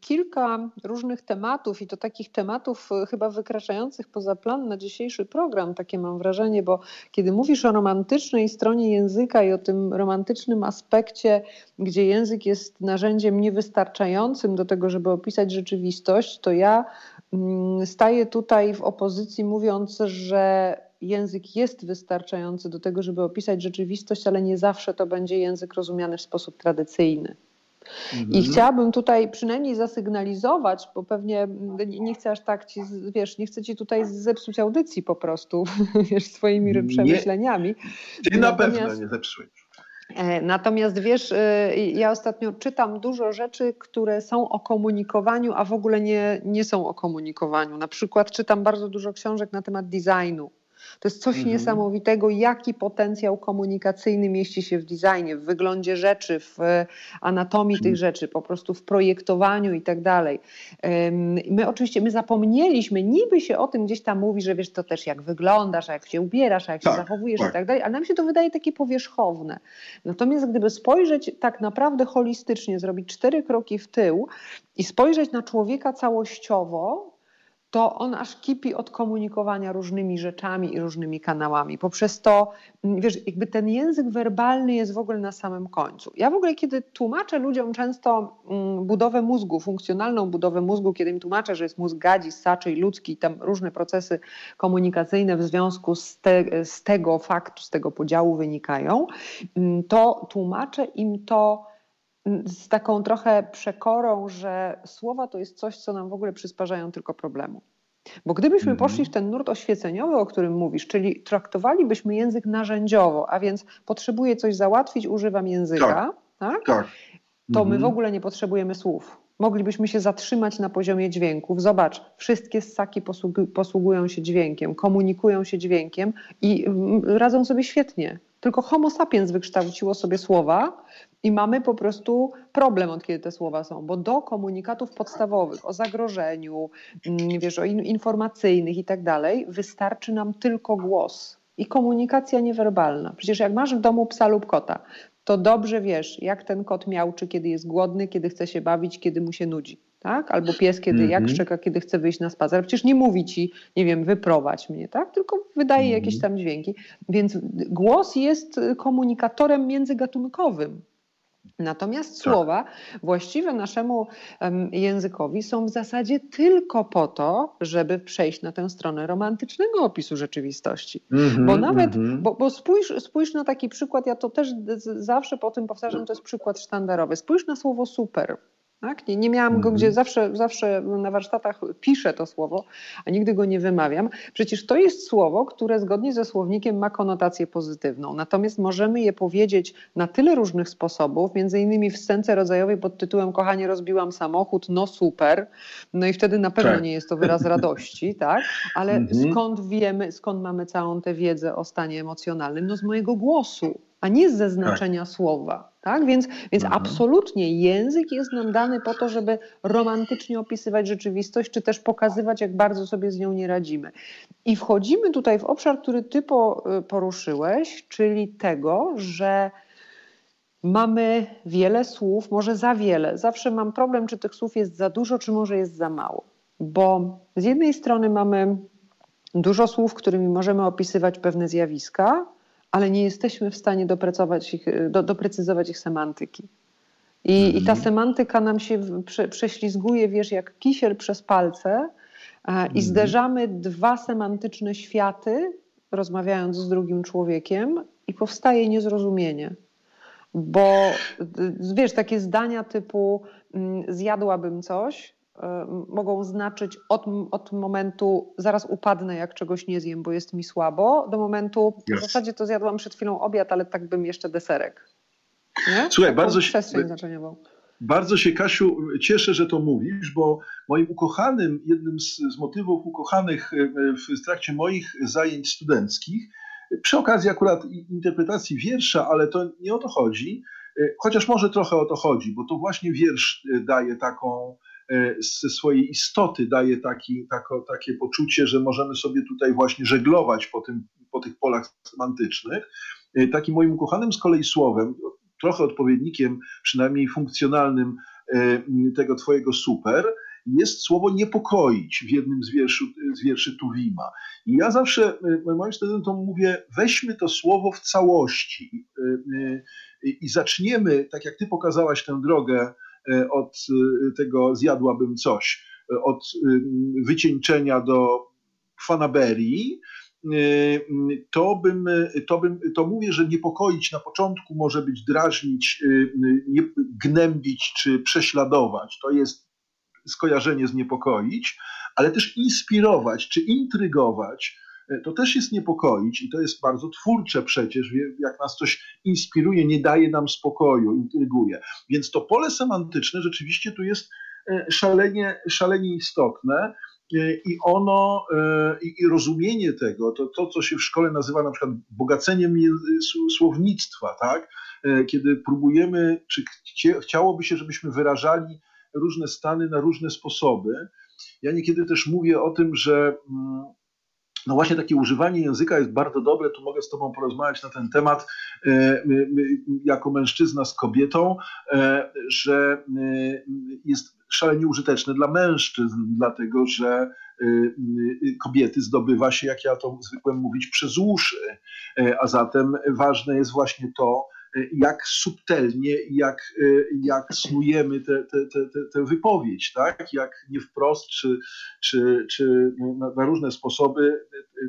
kilka różnych tematów i to takich tematów e, chyba wykraczających poza plan na dzisiejszy program, takie mam wrażenie, bo kiedy mówisz o romantycznej stronie języka i o tym romantycznym aspekcie, gdzie język jest narzędziem niewystarczającym do tego, żeby opisać rzeczywistość, to ja mm, staję tutaj w opozycji mówiąc, że język jest wystarczający do tego, żeby opisać rzeczywistość, ale nie zawsze to będzie język rozumiany w sposób tradycyjny. Mhm. I chciałabym tutaj przynajmniej zasygnalizować, bo pewnie nie chcę aż tak ci, wiesz, nie chcę ci tutaj zepsuć audycji po prostu, wiesz, swoimi nie, przemyśleniami. Ty na pewno nie zepsujesz. E, natomiast wiesz, e, ja ostatnio czytam dużo rzeczy, które są o komunikowaniu, a w ogóle nie, nie są o komunikowaniu. Na przykład czytam bardzo dużo książek na temat designu. To jest coś mhm. niesamowitego, jaki potencjał komunikacyjny mieści się w designie, w wyglądzie rzeczy, w anatomii tych rzeczy, po prostu w projektowaniu i tak dalej. My oczywiście, my zapomnieliśmy, niby się o tym gdzieś tam mówi, że wiesz, to też jak wyglądasz, a jak się ubierasz, a jak tak, się zachowujesz tak. i tak dalej, ale nam się to wydaje takie powierzchowne. Natomiast gdyby spojrzeć tak naprawdę holistycznie, zrobić cztery kroki w tył i spojrzeć na człowieka całościowo, to on aż kipi od komunikowania różnymi rzeczami i różnymi kanałami. Poprzez to, mm, wiesz, jakby ten język werbalny jest w ogóle na samym końcu. Ja w ogóle, kiedy tłumaczę ludziom często mm, budowę mózgu, funkcjonalną budowę mózgu, kiedy im tłumaczę, że jest mózg gadzi, ssaczy i ludzki, tam różne procesy komunikacyjne w związku z, te, z tego faktu, z tego podziału wynikają, mm, to tłumaczę im to z taką trochę przekorą, że słowa to jest coś, co nam w ogóle przysparzają tylko problemu. Bo gdybyśmy -hmm. poszli w ten nurt oświeceniowy, o którym mówisz, czyli traktowalibyśmy język narzędziowo, a więc potrzebuję coś załatwić, używam języka, tak? tak? tak. To -hmm. my w mhm. ogóle nie potrzebujemy słów. Moglibyśmy się zatrzymać na poziomie dźwięków. Zobacz, wszystkie ssaki posługują się dźwiękiem, komunikują się dźwiękiem i mm, radzą sobie świetnie. Tylko Homo sapiens wykształciło sobie słowa, i mamy po prostu problem, od kiedy te słowa są, bo do komunikatów podstawowych o zagrożeniu, mm, wiesz, o in, informacyjnych i tak dalej, wystarczy nam tylko głos i komunikacja niewerbalna. Przecież jak masz w domu psa lub kota, to dobrze wiesz, jak ten kot miał, czy kiedy jest głodny, kiedy chce się bawić, kiedy mu się nudzi. Tak? Albo pies, kiedy mm -hmm. jak mhm. szczeka, kiedy chce wyjść na spacer. Przecież nie mówi ci, nie wiem, wyprowadź mnie, tak? tylko wydaje mm -hmm. jakieś tam dźwięki. Więc głos jest komunikatorem międzygatunkowym. Natomiast tak. słowa właściwe naszemu językowi są w zasadzie tylko po to, żeby przejść na tę stronę romantycznego opisu rzeczywistości. Mm -hmm, bo nawet, mm -hmm. bo, bo spójrz, spójrz na taki przykład, ja to też zawsze po tym powtarzam, to jest przykład sztandarowy. Spójrz na słowo super. Tak? Nie, nie miałam go, gdzie mhm. zawsze, zawsze na warsztatach piszę to słowo, a nigdy go nie wymawiam. Przecież to jest słowo, które zgodnie ze słownikiem ma konotację pozytywną. Natomiast możemy je powiedzieć na tyle różnych sposobów, między innymi w scence rodzajowej pod tytułem Kochanie, rozbiłam samochód, no super. No i wtedy na pewno tak. nie jest to wyraz radości, tak? Ale mhm. skąd wiemy, skąd mamy całą tę wiedzę o stanie emocjonalnym? No z mojego głosu a nie ze znaczenia tak. słowa. Tak? Więc, więc mhm. absolutnie język jest nam dany po to, żeby romantycznie opisywać rzeczywistość, czy też pokazywać, jak bardzo sobie z nią nie radzimy. I wchodzimy tutaj w obszar, który ty y, poruszyłeś, czyli tego, że mamy wiele słów, może za wiele. Zawsze mam problem, czy tych słów jest za dużo, czy może jest za mało. Bo z jednej strony mamy dużo słów, którymi możemy opisywać pewne zjawiska, ale nie jesteśmy w stanie doprecyzować ich, do, doprecyzować ich semantyki. I, mhm. I, ta mhm. semantyka nam się prze, prześlizguje, wiesz, jak kisiel przez palce mhm. i zderzamy dwa semantyczne światy, rozmawiając z drugim człowiekiem i powstaje niezrozumienie. Bo wiesz, takie zdania typu mm, zjadłabym coś, E, mogą znaczyć od, od momentu zaraz upadnę, jak czegoś nie zjem, bo jest mi słabo, do momentu w zasadzie to zjadłam przed chwilą obiad, ale tak bym jeszcze deserek. Nie? Słuchaj, Taką bardzo się, bardzo się, Kasiu, cieszę, że to mówisz, bo moim ukochanym, jednym z, z motywów ukochanych e, w trakcie moich zajęć studenckich, przy okazji akurat interpretacji wiersza, ale to nie o to chodzi, e, chociaż może trochę o to chodzi, bo to właśnie wiersz daje taką E, ze swojej istoty daje taki, tako, takie poczucie, że możemy sobie tutaj właśnie żeglować po, tym, po tych polach semantycznych. E, takim moim ukochanym z kolei słowem, trochę odpowiednikiem, przynajmniej funkcjonalnym tego twojego super, jest słowo niepokoić w jednym z, wierszu, z wierszy Tuwima. I ja zawsze moim studentom mówię, weźmy to słowo w całości i zaczniemy, tak jak ty pokazałaś tę drogę od tego zjadłabym coś, od wycieńczenia do fanaberii, to bym, to bym, to mówię, że niepokoić na początku może być drażnić, gnębić czy prześladować. To jest skojarzenie z niepokoić, ale też inspirować czy intrygować. To też jest niepokoić i to jest bardzo twórcze przecież, jak nas coś inspiruje, nie daje nam spokoju, intryguje. Więc to pole semantyczne rzeczywiście tu jest e, szalenie, szalenie istotne. E, i ono, e, i rozumienie tego, to, to co się w szkole nazywa na przykład bogaceniem słownictwa, tak? Kiedy próbujemy, czy chciałoby się, żebyśmy wyrażali różne stany na różne sposoby. Ja niekiedy też mówię o tym, że mm, no właśnie takie używanie języka jest bardzo dobre. Tu mogę z Tobą porozmawiać na ten temat jako mężczyzna z kobietą, że jest szalenie użyteczne dla mężczyzn, dlatego że y, kobiety zdobywa się, jak ja to zwykłem mówić, przez uszy. E, a zatem ważne jest właśnie to, e, jak subtelnie, jak, e, jak snujemy tę wypowiedź, tak? jak nie wprost, czy, czy, czy na, na różne sposoby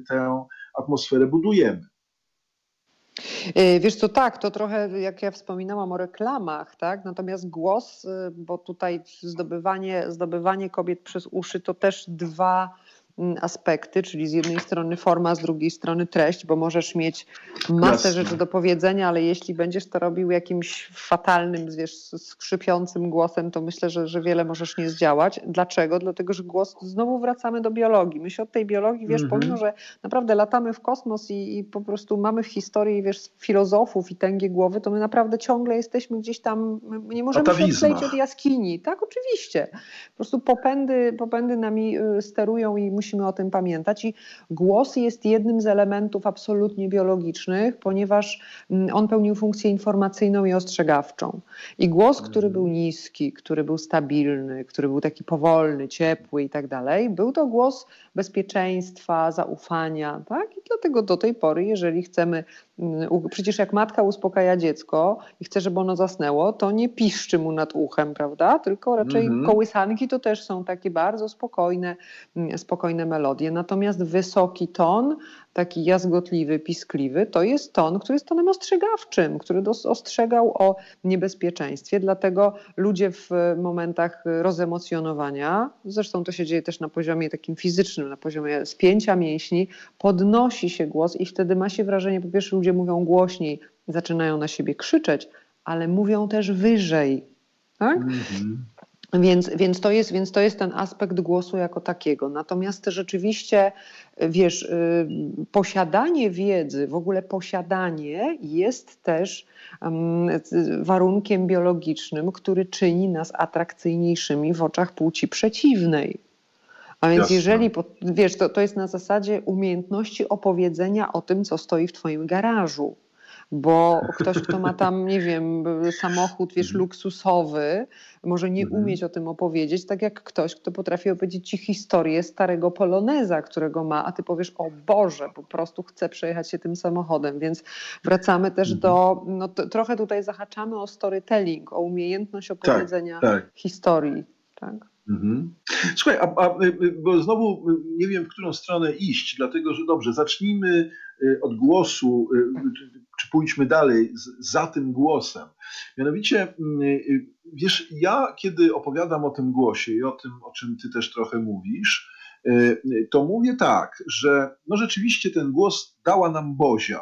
tę atmosferę budujemy. Y, wiesz co, tak, to trochę jak ja wspominałam o reklamach, tak? Natomiast głos, y, bo tutaj zdobywanie, zdobywanie kobiet przez uszy to też dwa aspekty, czyli z jednej strony forma, z drugiej strony treść, bo możesz mieć masę Jasne. rzeczy do powiedzenia, ale jeśli będziesz to robił jakimś fatalnym, wiesz, skrzypiącym głosem, to myślę, że, że wiele możesz nie zdziałać. Dlaczego? Dlatego, że głos, znowu wracamy do biologii. My się od tej biologii, wiesz, mhm. pomimo, że naprawdę latamy w kosmos i, i, po prostu mamy w historii, wiesz, filozofów i tęgie głowy, to my naprawdę ciągle jesteśmy gdzieś tam, my nie możemy się odkleić od jaskini. Tak, oczywiście. Po prostu popędy, popędy nami y, sterują i musimy musimy o tym pamiętać. I głos jest jednym z elementów absolutnie biologicznych, ponieważ mm, on pełnił funkcję informacyjną i ostrzegawczą. I głos, który był niski, który był stabilny, który był taki powolny, ciepły i tak dalej, był to głos bezpieczeństwa, zaufania. Tak? I dlatego do tej pory, jeżeli chcemy Mm, przecież jak matka uspokaja dziecko i chce, żeby ono zasnęło, to nie piszczy mu nad uchem, prawda? Tylko raczej -hmm. kołysanki to też są takie bardzo spokojne, mm, spokojne melodie. Natomiast wysoki ton taki jazgotliwy, piskliwy, to jest ton, który jest tonem ostrzegawczym, który ostrzegał o niebezpieczeństwie. Dlatego ludzie w momentach rozemocjonowania, zresztą to się dzieje też na poziomie takim fizycznym, na poziomie spięcia mięśni, podnosi się głos i wtedy ma się wrażenie, po pierwsze ludzie mówią głośniej, zaczynają na siebie krzyczeć, ale mówią też wyżej. Tak? Mm -hmm. Więc, więc, to jest, więc to jest ten aspekt głosu jako takiego. Natomiast rzeczywiście, wiesz, y, posiadanie wiedzy, w ogóle posiadanie jest też warunkiem biologicznym, który czyni nas atrakcyjniejszymi w oczach płci przeciwnej. A więc Jasne. jeżeli, wiesz, to, to jest na zasadzie umiejętności opowiedzenia o tym, co stoi w twoim garażu bo ktoś, kto ma tam, nie wiem, samochód, wiesz, mhm. luksusowy, może nie mhm. umieć o tym opowiedzieć, tak jak ktoś, kto potrafi opowiedzieć ci historię starego poloneza, którego ma, a ty powiesz, o Boże, po prostu chcę przejechać się tym samochodem, więc wracamy też mhm. do, no trochę tutaj zahaczamy o storytelling, o umiejętność tak, opowiedzenia tak, tak. historii, tak? Mhm. Słuchaj, a, a, bo znowu nie wiem, w którą stronę iść, dlatego że dobrze, zacznijmy y, od głosu, y, czy pójdźmy dalej za tym głosem. Mianowicie, mm, y, wiesz, ja kiedy opowiadam o tym głosie i o tym, o czym ty też trochę mówisz, y, to mówię tak, że no rzeczywiście ten głos dała nam Bozia.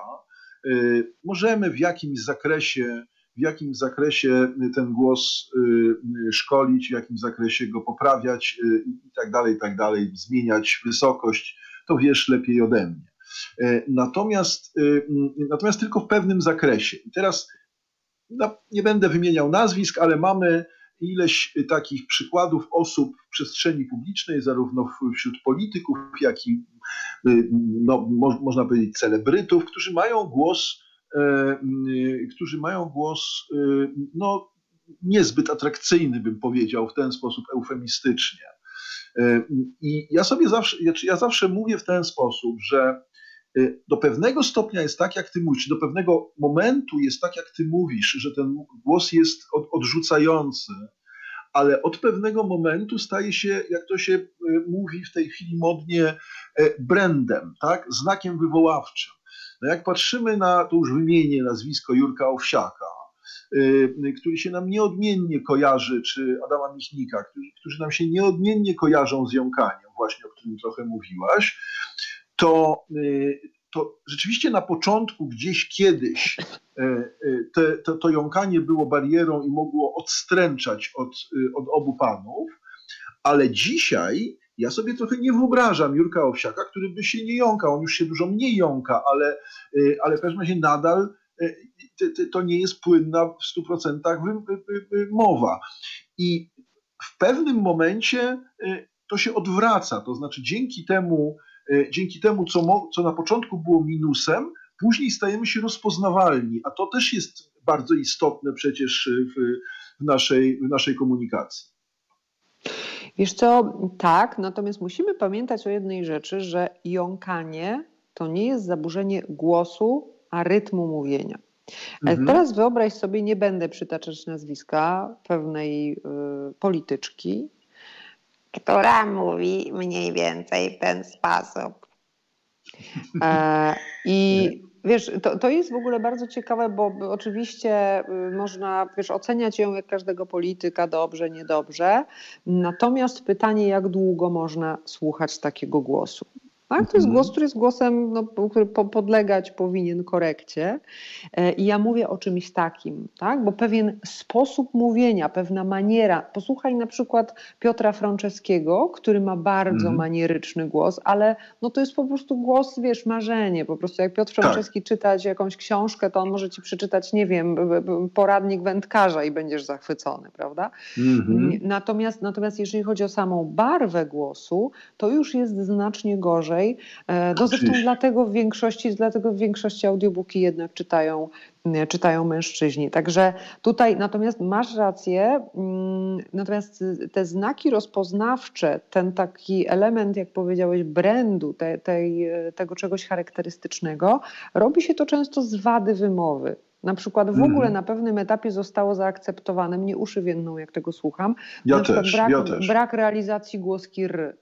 Y, możemy w jakimś zakresie w jakim zakresie ten głos szkolić, w jakim zakresie go poprawiać i tak dalej, i tak dalej, zmieniać wysokość, to wiesz lepiej ode mnie. E, natomiast, y, natomiast tylko w pewnym zakresie. I teraz no, nie będę wymieniał nazwisk, ale mamy ileś takich przykładów osób w przestrzeni publicznej, zarówno wśród polityków, jak i y, no, mo można powiedzieć celebrytów, którzy mają głos, e, y, którzy mają głos no, niezbyt atrakcyjny, bym powiedział w ten sposób eufemistycznie. I ja sobie zawsze, ja zawsze mówię w ten sposób, że do pewnego stopnia jest tak, jak ty mówisz, do pewnego momentu jest tak, jak ty mówisz, że ten głos jest odrzucający, ale od pewnego momentu staje się, jak to się e, mówi w tej chwili modnie, e, brandem, tak? znakiem wywoławczym. No jak patrzymy na, to już wymienię nazwisko Jurka Owsiaka, e, który się nam nieodmiennie kojarzy, czy Adama Michnika, którzy, którzy nam się nieodmiennie kojarzą z jąkaniem, właśnie o którym trochę mówiłaś, to, to rzeczywiście na początku, gdzieś kiedyś, e, e, te, to, to jąkanie było barierą i mogło odstręczać od, od obu panów, ale dzisiaj ja sobie trochę nie wyobrażam Jurka Owsiaka, który by się nie jąkał. On już się dużo mniej jąka, ale, ale w każdym razie nadal to nie jest płynna w 100% mowa. I w pewnym momencie to się odwraca. To znaczy, dzięki temu, dzięki temu, co, co na początku było minusem, później stajemy się rozpoznawalni, a to też jest bardzo istotne przecież w, w, naszej, w naszej komunikacji. Wiesz co, tak, natomiast musimy pamiętać o jednej rzeczy, że jąkanie to nie jest zaburzenie głosu, a rytmu mówienia. E, mhm. Teraz wyobraź sobie, nie będę przytaczać nazwiska pewnej y, polityczki, która mówi mniej więcej w ten sposób. E, I wiesz, to, to jest w ogóle bardzo ciekawe, bo oczywiście y, można wiesz, oceniać ją jak każdego polityka dobrze, niedobrze. Natomiast pytanie, jak długo można słuchać takiego głosu. Tak? To jest mhm. głos, który jest głosem, no, który podlegać powinien korekcie. E, I ja mówię o czymś takim, tak? bo pewien sposób mówienia, pewna maniera. Posłuchaj na przykład Piotra Franceskiego, który ma bardzo mm. manieryczny głos, ale no, to jest po prostu głos, wiesz, marzenie. Po prostu jak Piotr tak. Franceski tak. czytać jakąś książkę, to on może ci przeczytać, nie wiem, poradnik wędkarza i będziesz zachwycony, prawda? Mm. Natomiast, natomiast jeżeli chodzi o samą barwę głosu, to już jest znacznie gorzej gorzej. E, no zresztą dlatego w większości, dlatego w większości audiobooki jednak czytają, czytają mężczyźni. Także tutaj natomiast masz rację, mm, natomiast te znaki rozpoznawcze, ten taki element, jak powiedziałeś, brandu, te, tej, tego czegoś charakterystycznego, robi się to często z wady wymowy. Na przykład w ogóle mhm. na pewnym etapie zostało zaakceptowane, mnie uszy więdną, jak tego słucham, ja też, brak, ja też. brak realizacji głoski r.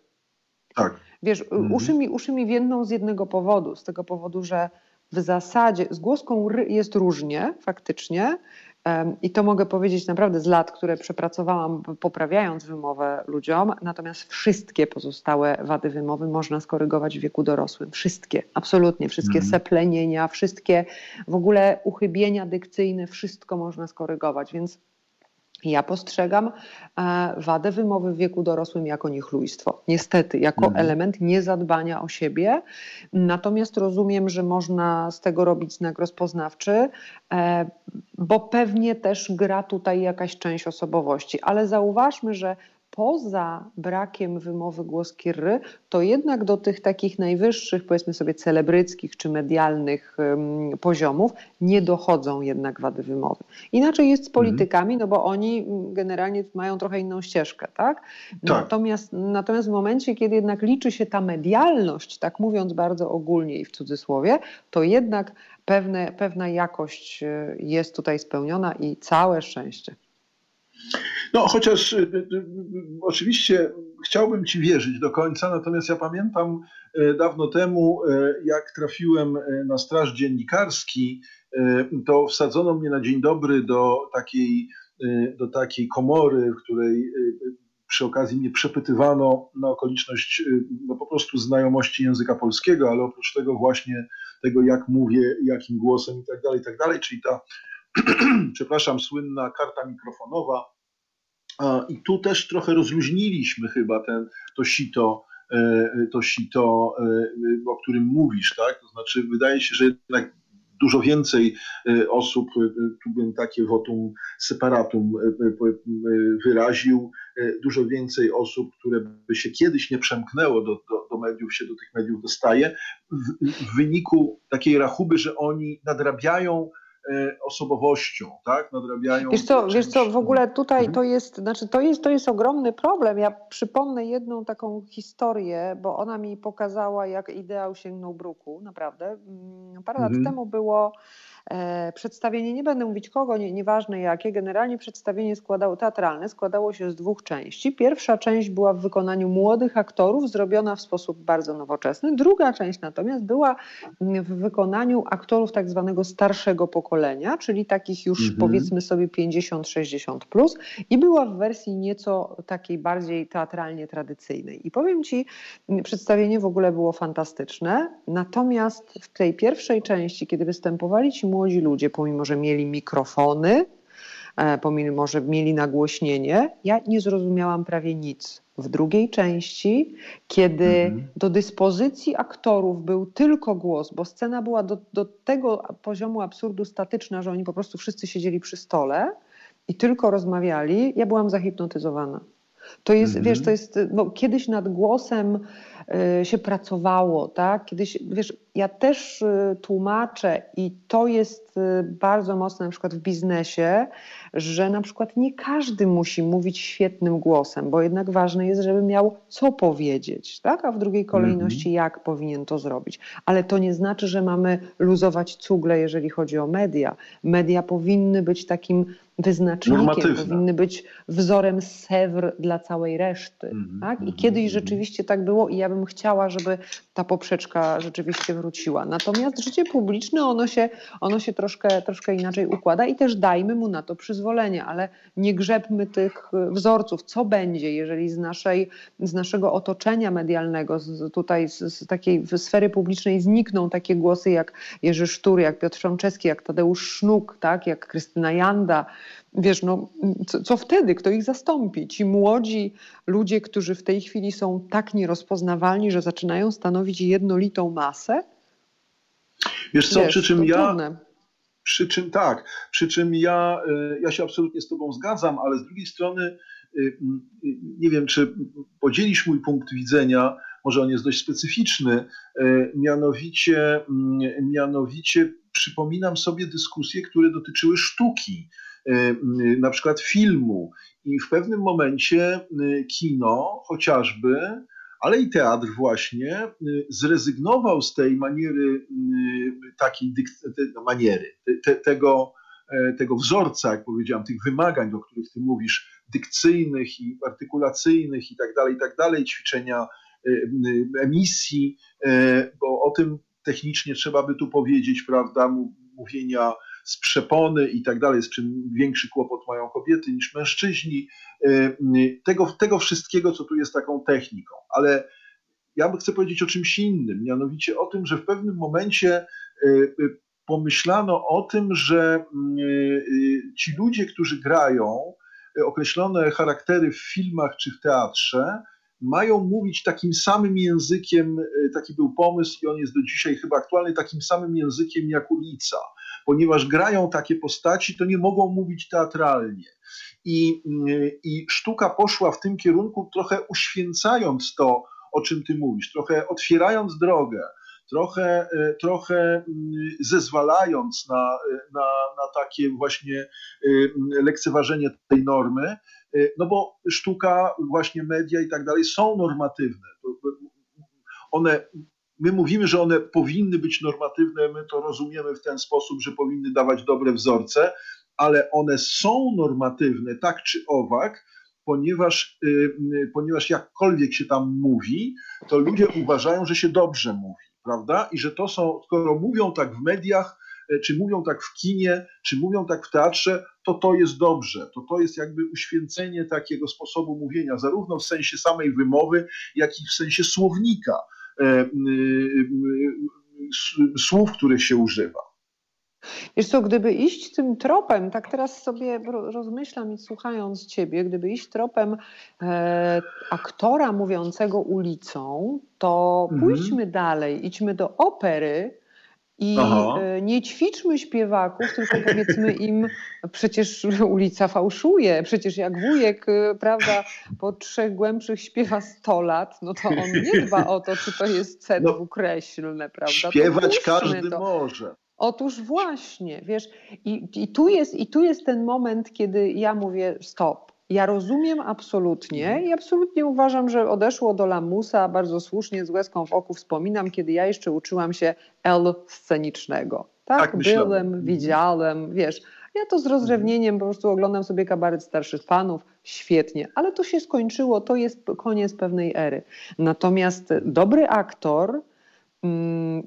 Tak. Wiesz, mhm. uszy, mi, uszy mi więdną z jednego powodu, z tego powodu, że w zasadzie z głoską ry jest różnie faktycznie um, i to mogę powiedzieć naprawdę z lat, które przepracowałam poprawiając wymowę ludziom, natomiast wszystkie pozostałe wady wymowy można skorygować w wieku dorosłym. Wszystkie, absolutnie, wszystkie mhm. seplenienia, wszystkie w ogóle uchybienia dykcyjne, wszystko można skorygować, więc ja postrzegam e, wadę wymowy w wieku dorosłym jako niechlujstwo. Niestety, jako mhm. element niezadbania o siebie. Natomiast rozumiem, że można z tego robić znak rozpoznawczy, e, bo pewnie też gra tutaj jakaś część osobowości. Ale zauważmy, że poza brakiem wymowy głoski ry, to jednak do tych takich najwyższych, powiedzmy sobie, celebryckich czy medialnych poziomów nie dochodzą jednak wady wymowy. Inaczej jest z mhm. politykami, no bo oni generalnie mają trochę inną ścieżkę, tak? tak? Natomiast, natomiast w momencie, kiedy jednak liczy się ta medialność, tak mówiąc bardzo ogólnie i w cudzysłowie, to jednak pewne, pewna jakość e, jest tutaj spełniona i całe szczęście. No, chociaż y, y, y, oczywiście chciałbym Ci wierzyć do końca, natomiast ja pamiętam dawno temu, jak trafiłem na straż dziennikarski, to wsadzono mnie na dzień dobry do takiej, do takiej komory, w której przy okazji mnie przepytywano na okoliczność no po prostu znajomości języka polskiego, ale oprócz tego właśnie tego, jak mówię, jakim głosem i tak dalej, i tak dalej, czyli ta, przepraszam, słynna karta mikrofonowa, i tu też trochę rozluźniliśmy chyba ten, to sito, e, to sito, e, o którym mówisz, tak? To znaczy, wydaje się, że jednak dużo więcej e, osób, tu bym takie votum separatum wyraził, dużo więcej osób, które by się kiedyś nie przemknęło do, do, do mediów, się do tych mediów dostaje, w, w wyniku takiej rachuby, że oni nadrabiają e, osobowością, tak? Nadrabiają. Wiesz co, wiesz co, w ogóle tutaj mhm. to jest, znaczy to jest, to jest ogromny problem. Ja przypomnę jedną taką historię, bo ona mi pokazała, jak ideał sięgnął bruku, naprawdę. Mm, parę mhm. lat temu było E, przedstawienie, nie będę mówić kogo, nie, nieważne jakie, generalnie przedstawienie składało, teatralne składało się z dwóch części. Pierwsza część była w wykonaniu młodych aktorów, zrobiona w sposób bardzo nowoczesny. Druga część natomiast była w wykonaniu aktorów tak zwanego starszego pokolenia, czyli takich już mhm. powiedzmy sobie 50-60 plus i była w wersji nieco takiej bardziej teatralnie tradycyjnej. I powiem Ci, przedstawienie w ogóle było fantastyczne, natomiast w tej pierwszej części, kiedy występowali ci młodzi ludzie, pomimo że mieli mikrofony, e, pomimo że mieli nagłośnienie, ja nie zrozumiałam prawie nic. W drugiej części, kiedy mhm. do dyspozycji aktorów był tylko głos, bo scena była do, do tego poziomu absurdu statyczna, że oni po prostu wszyscy siedzieli przy stole i tylko rozmawiali, ja byłam zahipnotyzowana. To jest, mhm. wiesz, to jest, no, kiedyś nad głosem y, się pracowało, tak? Kiedyś, wiesz, ja też y, tłumaczę i to jest y, bardzo mocne na przykład w biznesie, że na przykład nie każdy musi mówić świetnym głosem, bo jednak ważne jest, żeby miał co powiedzieć, tak? a w drugiej kolejności mm -hmm. jak powinien to zrobić. Ale to nie znaczy, że mamy luzować cugle, jeżeli chodzi o media. Media powinny być takim wyznacznikiem, powinny być wzorem Sewr dla całej reszty. Mm -hmm. tak? I mhm, kiedyś mhm. rzeczywiście tak było i ja bym chciała, żeby ta poprzeczka rzeczywiście wróciła. Natomiast życie publiczne, ono się, ono się troszkę, troszkę inaczej układa i też dajmy mu na to przyzwolenie, ale nie grzebmy tych wzorców. Co będzie, jeżeli z, naszej, z naszego otoczenia medialnego, z, tutaj z, z takiej sfery publicznej znikną takie głosy jak Jerzy Sztur, jak Piotr Frączewski, jak Tadeusz Sznuk, tak, jak Krystyna Janda, wiesz, no, co, co, wtedy? Kto ich zastąpi? Ci młodzi ludzie, którzy w tej chwili są tak nierozpoznawalni, że zaczynają stanowić jednolitą masę? Wiesz co, wiesz, przy czym ja... Trudne. Przy czym tak, przy czym ja, e, ja się absolutnie z Tobą zgadzam, ale z drugiej strony e, nie wiem, czy podzielisz mój punkt widzenia, może on jest dość specyficzny, mianowicie, mianowicie przypominam sobie dyskusje, które dotyczyły sztuki Y, y, na przykład filmu. I w pewnym momencie y, kino chociażby, ale i teatr właśnie, zrezygnował z tej maniery, takiej no, maniery, te, tego, e, tego wzorca, jak powiedziałam, tych wymagań, o których ty mówisz, dykcyjnych i artykulacyjnych i tak dalej, i tak dalej, ćwiczenia emisji, e, bo o tym technicznie trzeba by tu powiedzieć, prawda, mówienia z przepony i tak dalej, z czym większy kłopot mają kobiety niż mężczyźni, e, tego, tego wszystkiego, co tu jest taką techniką. Ale ja chcę powiedzieć o czymś innym, mianowicie o tym, że w pewnym momencie e, e, pomyślano o tym, że ci ludzie, którzy grają określone charaktery w filmach czy w teatrze, mają mówić takim samym językiem, taki był pomysł i on jest do dzisiaj chyba aktualny, takim samym językiem jak ulica ponieważ grają takie postaci, to nie mogą mówić teatralnie. I, I sztuka poszła w tym kierunku, trochę uświęcając to, o czym ty mówisz, trochę otwierając drogę, trochę, e, trochę mm, zezwalając na, na, na takie właśnie e, lekceważenie tej normy, e, no bo sztuka, właśnie media i tak dalej są normatywne. One My mówimy, że one powinny być normatywne, my to rozumiemy w ten sposób, że powinny dawać dobre wzorce, ale one są normatywne tak czy owak, ponieważ, ponieważ jakkolwiek się tam mówi, to ludzie uważają, że się dobrze mówi, prawda? I że to są, skoro mówią tak w mediach, y, czy mówią tak w kinie, czy mówią tak w teatrze, to to jest dobrze. To to jest jakby uświęcenie takiego sposobu mówienia, zarówno w sensie samej wymowy, jak i w sensie słownika. E, e, słów, których się używa. Wiesz co, gdyby iść tym tropem, tak teraz sobie rozmyślam i słuchając Ciebie, gdyby iść tropem e, aktora mówiącego ulicą, to mhm. pójdźmy dalej, idźmy do opery, i Aha. E, nie ćwiczmy śpiewaków, tylko powiedzmy im, przecież ulica fałszuje, przecież jak wujek, e, prawda, po trzech głębszych śpiewa 100 lat, no to on nie dba o to, czy to jest C no, dwukreślne, prawda? Śpiewać każdy to. może. Otóż właśnie, wiesz, i, i, tu jest, i tu jest ten moment, kiedy ja mówię stop. Ja rozumiem absolutnie mhm. i absolutnie uważam, że odeszło do lamusa, bardzo słusznie z łezką w oku wspominam, kiedy ja jeszcze uczyłam się L scenicznego. Tak, tak byłem, mhm. widziałem, wiesz. Ja to z rozrzewnieniem po prostu oglądam sobie kabaret starszych panów, świetnie, ale to się skończyło, to jest koniec pewnej ery. Natomiast dobry aktor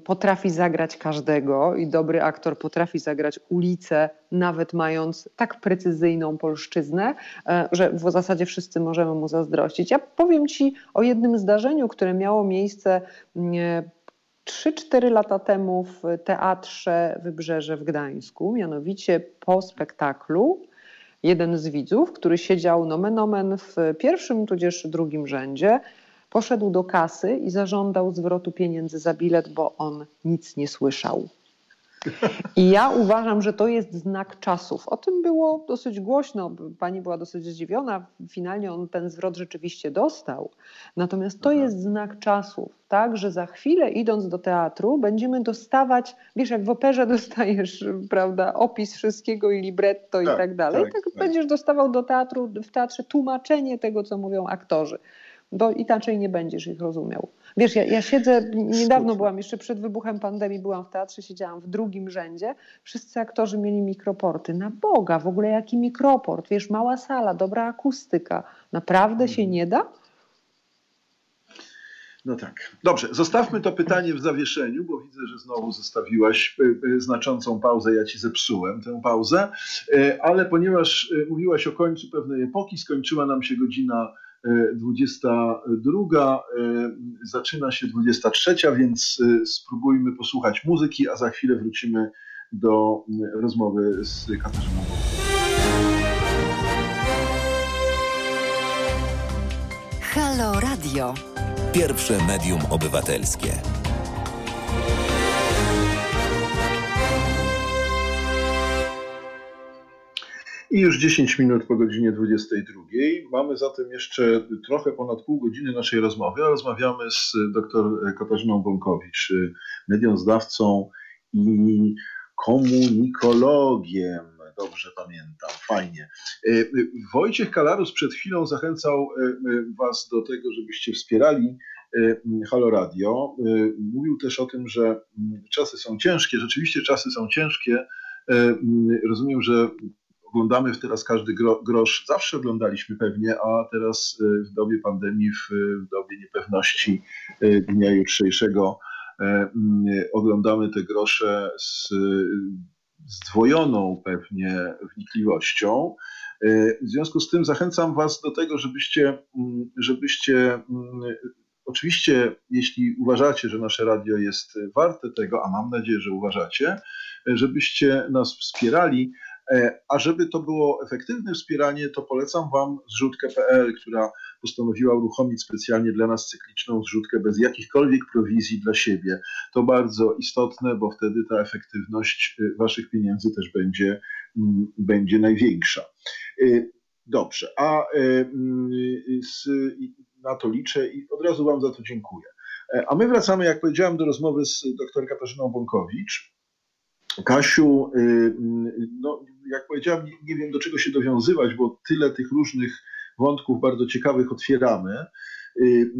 potrafi zagrać każdego i dobry aktor potrafi zagrać ulicę, nawet mając tak precyzyjną polszczyznę, e, że w zasadzie wszyscy możemy mu zazdrościć. Ja powiem Ci o jednym zdarzeniu, które miało miejsce 3-4 mm, lata temu w Teatrze Wybrzeże w Gdańsku, mianowicie po spektaklu jeden z widzów, który siedział nomen omen w pierwszym tudzież drugim rzędzie, Poszedł do kasy i zażądał zwrotu pieniędzy za bilet, bo on nic nie słyszał. I ja uważam, że to jest znak czasów. O tym było dosyć głośno. Pani była dosyć zdziwiona. Finalnie on ten zwrot rzeczywiście dostał. Natomiast to Aha. jest znak czasów, tak, że za chwilę idąc do teatru będziemy dostawać, wiesz, jak w operze dostajesz, prawda, opis wszystkiego i libretto tak, i tak dalej. Tak, tak, tak będziesz dostawał do teatru, w teatrze tłumaczenie tego, co mówią aktorzy bo inaczej nie będziesz ich rozumiał. Wiesz, ja, ja siedzę, niedawno byłam, jeszcze przed wybuchem pandemii byłam w teatrze, siedziałam w drugim rzędzie, wszyscy aktorzy mieli mikroporty. Na Boga, w ogóle jaki mikroport? Wiesz, mała sala, dobra akustyka. Naprawdę się nie da? No tak. Dobrze, zostawmy to pytanie w zawieszeniu, bo widzę, że znowu zostawiłaś y, y, znaczącą pauzę. Ja ci zepsułem tę pauzę, y, ale ponieważ mówiłaś o końcu pewnej epoki, skończyła nam się godzina 22, e, zaczyna się 23, więc e, spróbujmy posłuchać muzyki, a za chwilę wrócimy do e, rozmowy z Katarzyną. Halo Radio. Pierwsze medium obywatelskie. I już 10 minut po godzinie 22. Mamy zatem jeszcze trochę ponad pół godziny naszej rozmowy, rozmawiamy z dr Katarzyną Bąkowicz, mediązdawcą i komunikologiem. Dobrze pamiętam, fajnie. Wojciech Kalarus przed chwilą zachęcał Was do tego, żebyście wspierali Halo Radio. Mówił też o tym, że czasy są ciężkie. Rzeczywiście czasy są ciężkie. Rozumiem, że oglądamy teraz każdy grosz, zawsze oglądaliśmy pewnie, a teraz y, w dobie pandemii, w, w dobie niepewności y, dnia jutrzejszego e, mm, oglądamy te grosze z zdwojoną pewnie wnikliwością. E, w związku z tym zachęcam Was do tego, żebyście, mm, żebyście mm, oczywiście, jeśli uważacie, że nasze radio jest warte tego, a mam nadzieję, że uważacie, żebyście nas wspierali, E, a żeby to było efektywne wspieranie, to polecam Wam zrzutkę.pl, która postanowiła uruchomić specjalnie dla nas cykliczną zrzutkę bez jakichkolwiek prowizji dla siebie. To bardzo istotne, bo wtedy ta efektywność e, Waszych pieniędzy też będzie, mm, będzie największa. E, dobrze, a mm, na to liczę i od razu Wam za to dziękuję. A my wracamy, jak powiedziałem, do rozmowy z dr Katarzyną Bąkowicz. Kasiu, no, jak powiedziałem, nie, wiem do czego się dowiązywać, bo tyle tych różnych wątków bardzo ciekawych otwieramy. Y,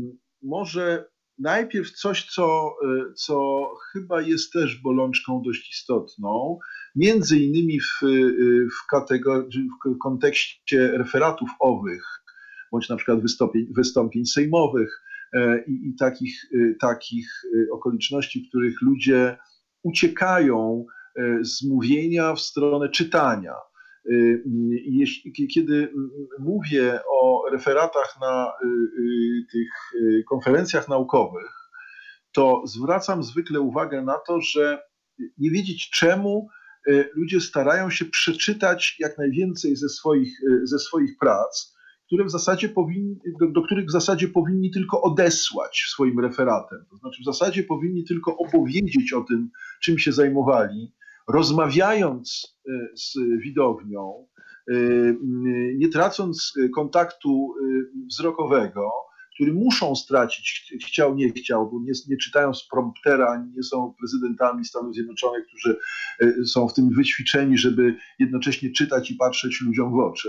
może najpierw coś, co, y, co chyba jest też bolączką dość istotną, między innymi w, y, w, kategorii, w kontekście referatów owych, bądź na przykład wystąpień, wystąpień sejmowych i, i takich, takich okoliczności, w których ludzie uciekają E, z mówienia w stronę czytania. E, kiedy mówię o referatach na e, tych konferencjach naukowych, to zwracam zwykle uwagę na to, że nie wiedzieć czemu ludzie starają się przeczytać jak najwięcej ze swoich, ze swoich prac, które w zasadzie powinni, do, do, których w zasadzie powinni tylko odesłać swoim referatem. To znaczy w zasadzie powinni tylko opowiedzieć o tym, czym się zajmowali, rozmawiając e, z widownią, e, nie tracąc kontaktu e, wzrokowego, który muszą stracić, chciał, nie chciał, bo nie, nie czytają z promptera, nie są prezydentami Stanów Zjednoczonych, którzy są w tym wyćwiczeni, żeby jednocześnie czytać i patrzeć ludziom w oczy.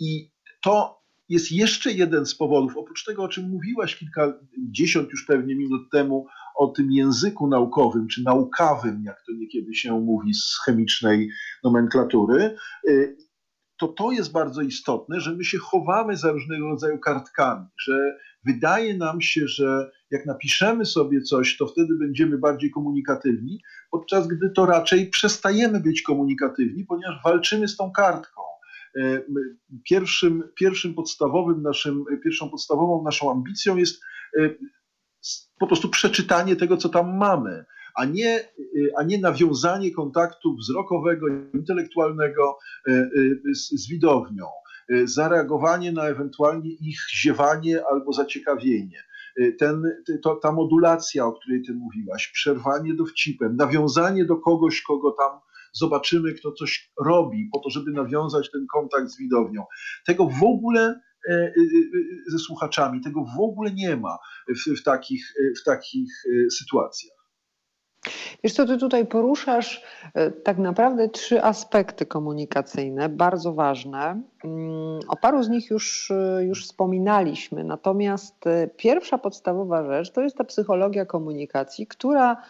I to jest jeszcze jeden z powodów, oprócz tego, o czym mówiłaś kilkadziesiąt już pewnie minut temu, o tym języku naukowym, czy naukawym, jak to niekiedy się mówi z chemicznej nomenklatury, y, to to jest bardzo istotne, że my się chowamy za różnego rodzaju kartkami, że wydaje nam się, że jak napiszemy sobie coś, to wtedy będziemy bardziej komunikatywni, podczas gdy to raczej przestajemy być komunikatywni, ponieważ walczymy z tą kartką. Y, pierwszym, pierwszym podstawowym naszym, pierwszą podstawową naszą ambicją jest y, po prostu przeczytanie tego, co tam mamy, a nie, y, a nie nawiązanie kontaktu wzrokowego, intelektualnego z, z widownią, zareagowanie na ewentualnie ich ziewanie albo zaciekawienie. Ten, to, ta modulacja, o której ty mówiłaś, przerwanie dowcipem, nawiązanie do kogoś, kogo tam zobaczymy, kto coś robi, po to, żeby nawiązać ten kontakt z widownią. Tego w ogóle E, e, e, ze słuchaczami. Tego w ogóle nie ma w, w, takich, w takich sytuacjach. Wiesz co, ty tutaj poruszasz tak naprawdę trzy aspekty komunikacyjne, bardzo ważne. Mm, o paru z nich już, już wspominaliśmy, natomiast pierwsza podstawowa rzecz to jest ta psychologia komunikacji, która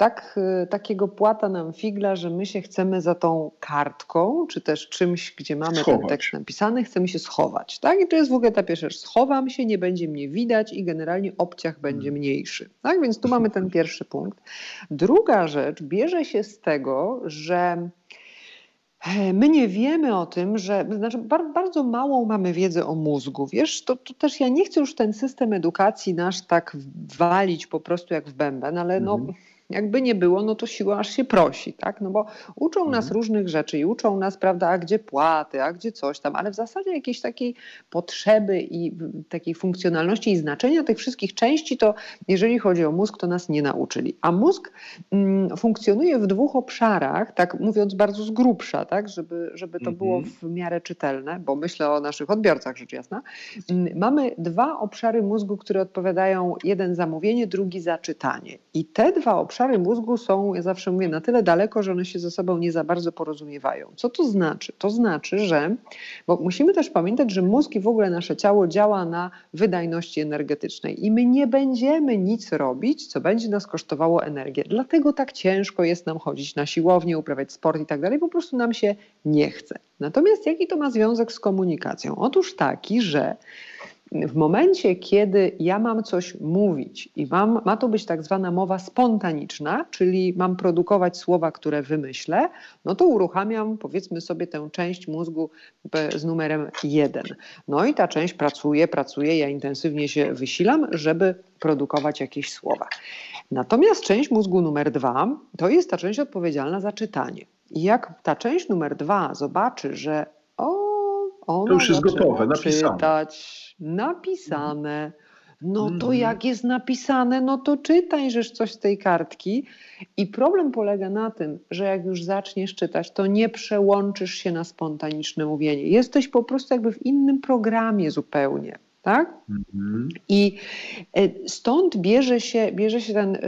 tak, y, takiego płata nam figla, że my się chcemy za tą kartką, czy też czymś, gdzie mamy schować. ten tekst napisany, chcemy się schować. Tak? I to jest w ogóle ta pierwsza rzecz. Schowam się, nie będzie mnie widać i generalnie obciach będzie hmm. mniejszy. Tak? Więc tu mamy ten pierwszy punkt. Druga rzecz bierze się z tego, że e, My nie wiemy o tym, że znaczy bardzo małą mamy wiedzę o mózgu. Wiesz, to, to, też ja nie chcę już ten system edukacji nasz tak walić po prostu jak w bęben, ale no, mhm jakby nie było, no to siła aż się prosi, tak? No bo uczą nas mhm. różnych rzeczy i uczą nas, prawda, a gdzie płaty, a gdzie coś tam, ale w zasadzie jakiejś takiej potrzeby i takiej funkcjonalności i znaczenia tych wszystkich części, to jeżeli chodzi o mózg, to nas nie nauczyli. A mózg mm, funkcjonuje w dwóch obszarach, tak mówiąc bardzo z grubsza, tak, żeby, żeby to było mhm. w miarę czytelne, bo myślę o naszych odbiorcach, rzecz jasna. Mm, mamy dwa obszary mózgu, które odpowiadają jeden za mówienie, drugi za czytanie. I te dwa obszary obszary mózgu są, ja zawsze mówię, na tyle daleko, że one się ze sobą nie za bardzo porozumiewają. Co to znaczy? To znaczy, że, bo musimy też pamiętać, że mózg i w ogóle nasze ciało działa na wydajności energetycznej i my nie będziemy nic robić, co będzie nas kosztowało energię. Dlatego tak ciężko jest nam chodzić na siłownię, uprawiać sport i tak dalej, po prostu nam się nie chce. Natomiast jaki to ma związek z komunikacją? Otóż taki, że w momencie, kiedy ja mam coś mówić i mam, ma to być tak zwana mowa spontaniczna, czyli mam produkować słowa, które wymyślę, no to uruchamiam powiedzmy sobie tę część mózgu z numerem jeden. No i ta część pracuje, pracuje, ja intensywnie się wysilam, żeby produkować jakieś słowa. Natomiast część mózgu numer dwa to jest ta część odpowiedzialna za czytanie. I jak ta część numer dwa zobaczy, że ona to już jest gotowe, napisane. czytać, napisane. No to mhm. jak jest napisane, no to czytaj żeż coś z tej kartki. I problem polega na tym, że jak już zaczniesz czytać, to nie przełączysz się na spontaniczne mówienie. Jesteś po prostu jakby w innym programie zupełnie. Tak? Mhm. I e, stąd bierze się, bierze się ten y,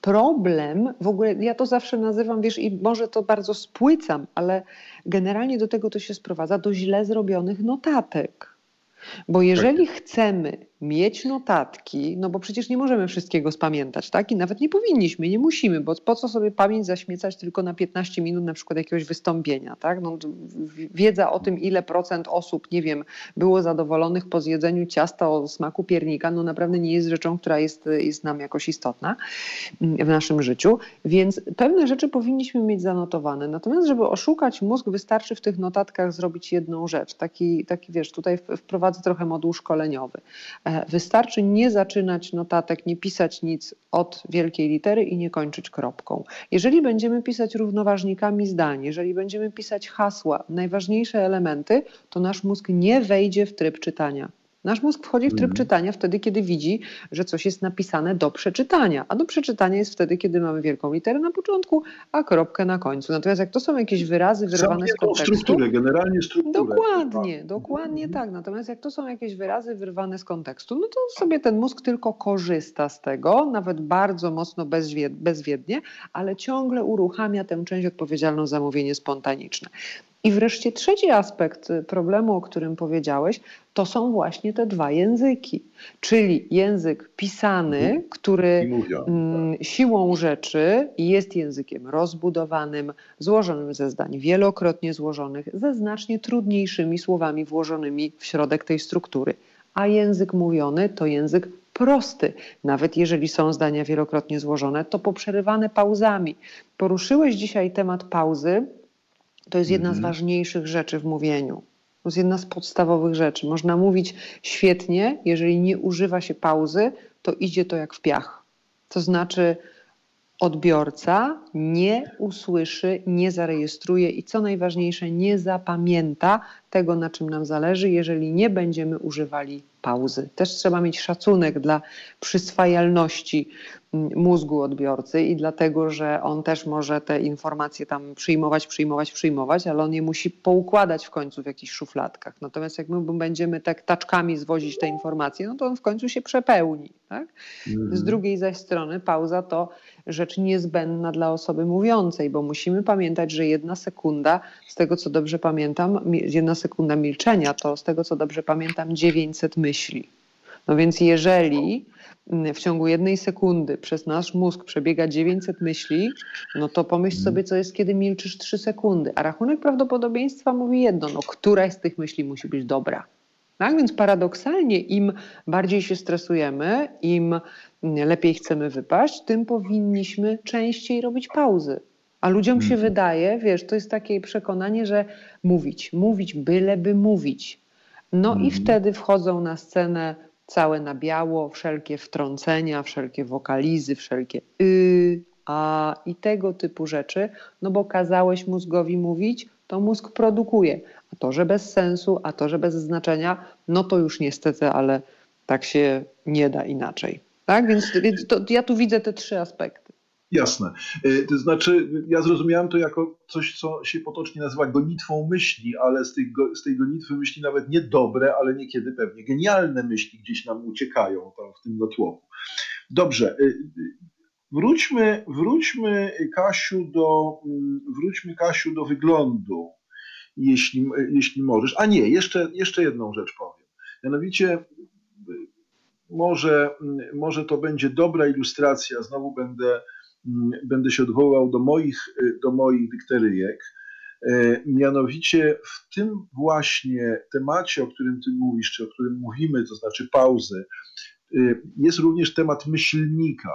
problem, w ogóle ja to zawsze nazywam, wiesz, i może to bardzo spłycam, ale generalnie do tego to się sprowadza, do źle zrobionych notatek. Bo jeżeli tak. chcemy mieć notatki, no bo przecież nie możemy wszystkiego spamiętać, tak? I nawet nie powinniśmy, nie musimy, bo po co sobie pamięć zaśmiecać tylko na 15 minut na przykład jakiegoś wystąpienia, tak? No, wiedza o tym, ile procent osób, nie wiem, było zadowolonych po zjedzeniu ciasta o smaku piernika, no naprawdę nie jest rzeczą, która jest, jest nam jakoś istotna w naszym życiu, więc pewne rzeczy powinniśmy mieć zanotowane. Natomiast, żeby oszukać mózg, wystarczy w tych notatkach zrobić jedną rzecz. Taki, taki wiesz, tutaj wprowadzę trochę moduł szkoleniowy e, Wystarczy nie zaczynać notatek, nie pisać nic od wielkiej litery i nie kończyć kropką. Jeżeli będziemy pisać równoważnikami zdań, jeżeli będziemy pisać hasła, najważniejsze elementy, to nasz mózg nie wejdzie w tryb czytania. Nasz mózg wchodzi w tryb mhm. czytania wtedy, kiedy widzi, że coś jest napisane do przeczytania. A do przeczytania jest wtedy, kiedy mamy wielką literę na początku, a kropkę na końcu. Natomiast jak to są jakieś wyrazy wyrwane z kontekstu... strukturę, generalnie strukturę. Dokładnie, tak. dokładnie tak. Natomiast jak to są jakieś wyrazy wyrwane z kontekstu, no to sobie ten mózg tylko korzysta z tego, nawet bardzo mocno bezwiednie, ale ciągle uruchamia tę część odpowiedzialną za mówienie spontaniczne. I wreszcie trzeci aspekt problemu, o którym powiedziałeś, to są właśnie te dwa języki. Czyli język pisany, mhm. który mm, tak. siłą rzeczy jest językiem rozbudowanym, złożonym ze zdań wielokrotnie złożonych, ze znacznie trudniejszymi słowami włożonymi w środek tej struktury. A język mówiony to język prosty. Nawet jeżeli są zdania wielokrotnie złożone, to poprzerywane pauzami. Poruszyłeś dzisiaj temat pauzy to jest jedna z mhm. ważniejszych rzeczy w mówieniu. To jest jedna z podstawowych rzeczy. Można mówić świetnie, jeżeli nie używa się pauzy, to idzie to jak w piach. To znaczy, odbiorca nie usłyszy, nie zarejestruje i co najważniejsze, nie zapamięta tego, na czym nam zależy, jeżeli nie będziemy używali pauzy. Też trzeba mieć szacunek dla przyswajalności mm, mózgu odbiorcy i dlatego, że on też może te informacje tam przyjmować, przyjmować, przyjmować, ale on je musi poukładać w końcu w jakichś szufladkach. Natomiast jak my będziemy tak taczkami zwozić te informacje, no to on w końcu się przepełni. Tak? Z mhm. drugiej zaś strony pauza to rzecz niezbędna dla osoby mówiącej, bo musimy pamiętać, że jedna sekunda, z tego co dobrze pamiętam, jedna sekunda milczenia to z tego co dobrze pamiętam 900 myśli. No więc jeżeli mm, w ciągu jednej sekundy przez nasz mózg przebiega 900 myśli, no to pomyśl sobie, co jest, kiedy milczysz 3 sekundy. A rachunek prawdopodobieństwa mówi jedno, no któraś z tych myśli musi być dobra. Tak więc paradoksalnie, im bardziej się stresujemy, im lepiej chcemy wypaść, tym powinniśmy częściej robić pauzy. A ludziom się mhm. wydaje, wiesz, to jest takie przekonanie, że mówić, mówić, byleby mówić. No i mhm. wtedy wchodzą na scenę całe na biało, wszelkie wtrącenia, wszelkie wokalizy, wszelkie y, a i tego typu rzeczy, no bo kazałeś mózgowi mówić, to mózg produkuje. A to, że bez sensu, a to, że bez znaczenia, no to już niestety, ale tak się nie da inaczej. Tak? Więc, więc to, ja tu widzę te trzy aspekty. Jasne. E, to znaczy, ja zrozumiałem to jako coś, co się potocznie nazywa gonitwą myśli, ale z tej, z tej gonitwy myśli nawet nie dobre, ale niekiedy pewnie genialne myśli gdzieś nam uciekają tam w tym dotłoku. Dobrze. E, wróćmy, wróćmy, Kasiu, do, mm, wróćmy, Kasiu, do wyglądu, jeśli, jeśli możesz. A nie, jeszcze, jeszcze jedną rzecz powiem. Mianowicie może, może to będzie dobra ilustracja, znowu będę, będę się odwołał do moich, do moich dykteryjek. E, mianowicie w tym właśnie temacie, o którym ty mówisz, czy o którym mówimy, to znaczy pauzy, e, jest również temat myślnika.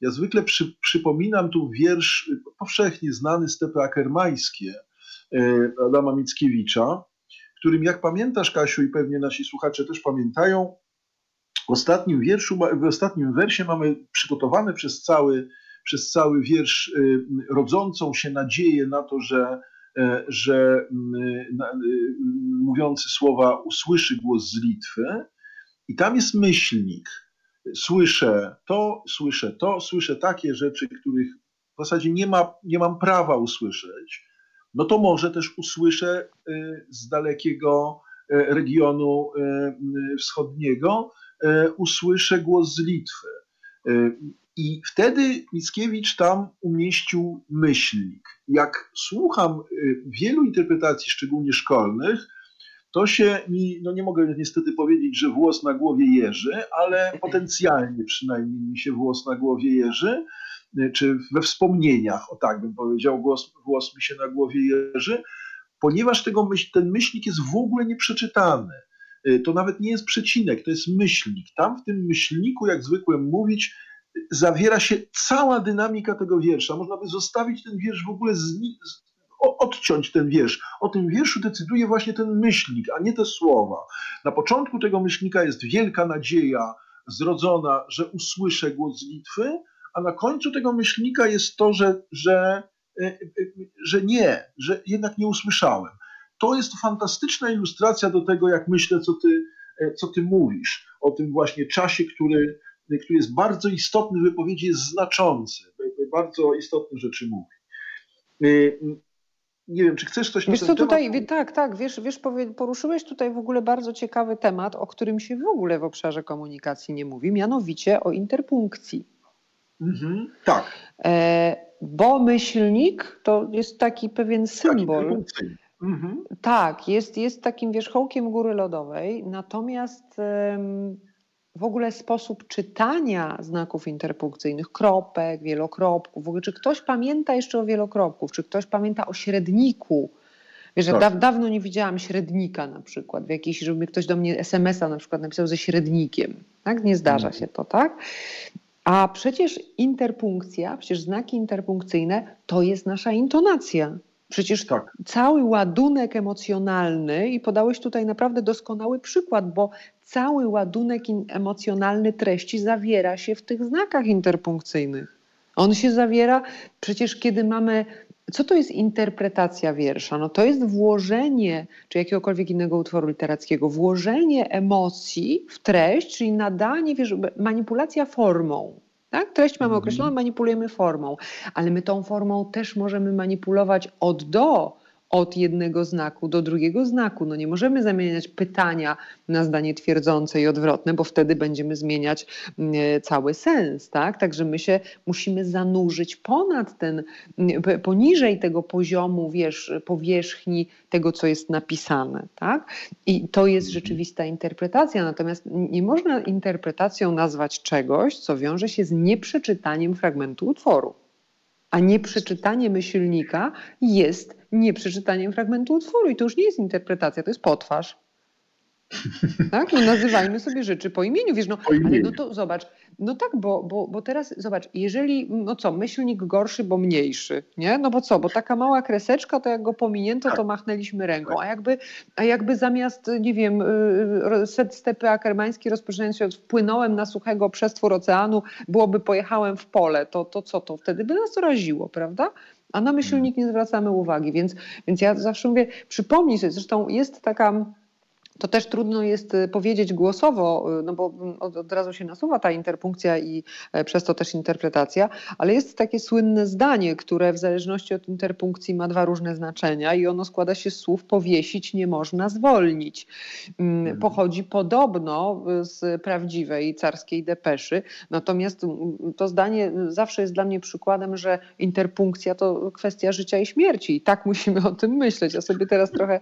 Ja zwykle przy, przypominam tu wiersz powszechnie znany Stepy Akermańskie Adama Mickiewicza, którym jak pamiętasz Kasiu i pewnie nasi słuchacze też pamiętają, w ostatnim wierszu, w ostatnim wersie mamy przygotowane przez cały, przez cały wiersz y, rodzącą się nadzieję na to, że, e, że y, mówiący słowa usłyszy głos z Litwy. I tam jest myślnik. Słyszę to, słyszę to, słyszę takie rzeczy, których w zasadzie nie, ma, nie mam prawa usłyszeć. No to może też usłyszę y, z dalekiego e, regionu wschodniego E, usłyszę głos z Litwy. I wtedy Mickiewicz tam umieścił myślnik. Jak słucham e, wielu interpretacji, szczególnie szkolnych, to się mi, no nie mogę niestety powiedzieć, że włos na głowie jeży, ale potencjalnie przynajmniej mi się włos na głowie jeży, czy we wspomnieniach, o tak bym powiedział, włos, mi się na głowie jeży, ponieważ tego myśl, ten myślnik jest w ogóle nieprzeczytany. Y, to nawet nie jest przecinek, to jest myślnik. Tam w tym myślniku, jak zwykle mówić, zawiera się cała dynamika tego wiersza. Można by zostawić ten wiersz w ogóle, z, odciąć ten wiersz. O tym wierszu decyduje właśnie ten myślnik, a nie te słowa. Na początku tego myślnika jest wielka nadzieja zrodzona, że usłyszę głos Litwy, a na końcu tego myślnika jest to, że, że, y, y, że nie, że jednak nie usłyszałem to jest fantastyczna ilustracja do tego, jak myślę, co ty, co ty mówisz, o tym właśnie czasie, który, który jest bardzo istotny w wypowiedzi, jest znaczący, bardzo istotne rzeczy mówi. Nie wiem, czy chcesz coś wiesz, na ten co tutaj, temat? Tak, tak, wiesz, wiesz, poruszyłeś tutaj w ogóle bardzo ciekawy temat, o którym się w ogóle w obszarze komunikacji nie mówi, mianowicie o interpunkcji. Mhm, tak. E, bo myślnik to jest taki pewien symbol. Taki mhm. Tak, jest, jest takim wierzchołkiem góry lodowej, natomiast w ogóle sposób czytania znaków interpunkcyjnych, kropek, wielokropków, w ogóle czy ktoś pamięta jeszcze o wielokropku, czy ktoś pamięta o średniku, Wiesz, tak. da, dawno nie widziałam średnika na przykład, w jakiś, żeby ktoś do mnie SMS-a na przykład napisał ze średnikiem. Tak? Nie zdarza mhm. się to, tak? A przecież interpunkcja, przecież znaki interpunkcyjne to jest nasza intonacja. Przecież tak. cały ładunek emocjonalny, i podałeś tutaj naprawdę doskonały przykład, bo cały ładunek emocjonalny treści zawiera się w tych znakach interpunkcyjnych. On się zawiera przecież, kiedy mamy. Co to jest interpretacja wiersza? No to jest włożenie, czy jakiegokolwiek innego utworu literackiego, włożenie emocji w treść, czyli nadanie, wiesz, manipulacja formą. Tak? Treść mamy mhm. określoną, manipulujemy formą, ale my tą formą też możemy manipulować od do, od jednego znaku do drugiego znaku. No nie możemy zamieniać pytania na zdanie twierdzące i odwrotne, bo wtedy będziemy zmieniać mm, e, cały sens, tak? Także my się musimy zanurzyć ponad ten, mm, poniżej tego poziomu, wiesz, powierzchni tego, co jest napisane, tak? I to jest mhm. rzeczywista interpretacja, natomiast nie można interpretacją nazwać czegoś, co wiąże się z nieprzeczytaniem fragmentu utworu. A nieprzeczytanie myślnika jest nieprzeczytaniem fragmentu utworu i to już nie jest interpretacja, to jest potwarz. Tak? No nazywajmy sobie rzeczy po imieniu, wiesz, no, ale no to zobacz, no tak, bo, bo, bo teraz zobacz, jeżeli, no co, myślnik gorszy, bo mniejszy, nie? No bo co, bo taka mała kreseczka, to jak go pominięto, to tak. machnęliśmy ręką, a jakby, a jakby zamiast, nie wiem, y, set stepy akermańskie rozpoczynając się od wpłynąłem na suchego przestwór oceanu, byłoby pojechałem w pole, to, to co, to wtedy by nas raziło, prawda? A na myślnik nie zwracamy uwagi, więc, więc ja zawsze mówię, przypomnij sobie, zresztą jest taka to też trudno jest y, powiedzieć głosowo, y, no bo mm, od, od, razu się nasuwa ta interpunkcja i e, przez to też interpretacja, ale jest takie słynne zdanie, które w zależności od interpunkcji ma dwa różne znaczenia i ono składa się z słów powiesić nie można zwolnić. Mm, mhm. Pochodzi podobno y, z prawdziwej carskiej depeszy, natomiast mm, to zdanie zawsze jest dla mnie przykładem, że interpunkcja to kwestia życia i śmierci i tak musimy o tym myśleć. Ja sobie teraz trochę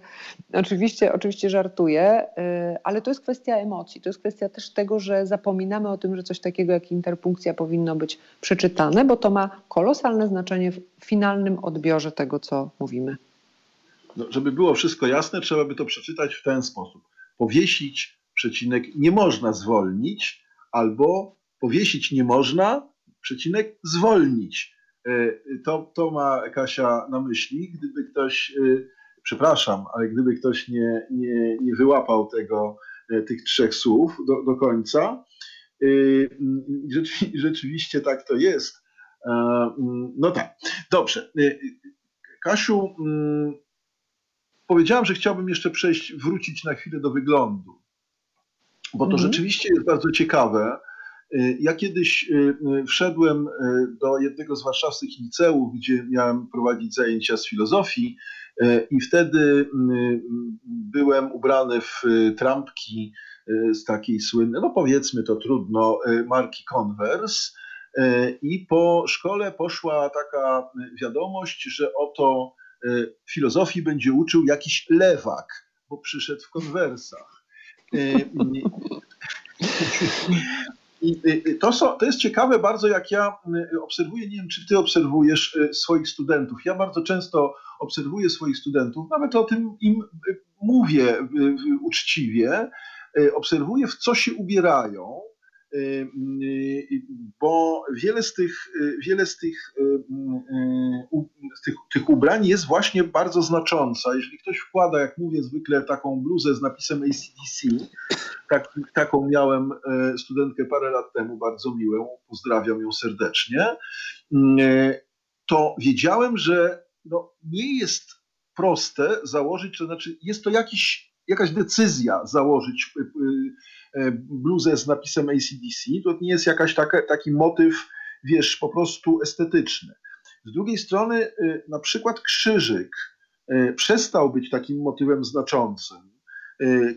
oczywiście, oczywiście żartuję, Y, ale to jest kwestia emocji. To jest kwestia też tego, że zapominamy o tym, że coś takiego jak interpunkcja powinno być przeczytane, bo to ma kolosalne znaczenie w finalnym odbiorze tego, co mówimy. No, żeby było wszystko jasne, trzeba by to przeczytać w ten sposób. Powiesić przecinek nie można zwolnić, albo powiesić nie można, przecinek zwolnić. Y, to, to ma Kasia na myśli. Gdyby ktoś y, przepraszam, ale gdyby ktoś nie, nie, nie wyłapał tego, e, tych trzech słów do, do końca, y, rzeczywiście tak to jest. E, no tak, dobrze. Y, Kasiu, mm, powiedziałam, że chciałbym jeszcze przejść, wrócić na chwilę do wyglądu, bo to mhm. rzeczywiście jest bardzo ciekawe. Y, ja kiedyś wszedłem do jednego z warszawskich liceów, gdzie miałem prowadzić zajęcia z filozofii I wtedy byłem ubrany w e, trampki e, z takiej słynnej, no powiedzmy to trudno, marki Converse. I po szkole poszła taka wiadomość, że oto filozofii będzie uczył jakiś lewak, bo przyszedł w konwersach. I to, są, to jest ciekawe bardzo, jak ja obserwuję, nie wiem, czy ty obserwujesz swoich studentów. Ja bardzo często obserwuję swoich studentów, nawet o tym im mówię uczciwie, obserwuję, w co się ubierają, bo wiele z tych, wiele z tych, z tych, tych ubrań jest właśnie bardzo znacząca. Jeżeli ktoś wkłada, jak mówię zwykle, taką bluzę z napisem ACDC, tak, taką miałem e, studentkę parę lat temu, bardzo miłą, pozdrawiam ją serdecznie, to wiedziałem, że no, nie jest proste założyć, to znaczy jest to jakiś jakaś decyzja założyć bluzę z napisem ACDC, to nie jest jakaś taka, taki motyw, wiesz, po prostu estetyczny. Z drugiej strony, na przykład krzyżyk przestał być takim motywem znaczącym.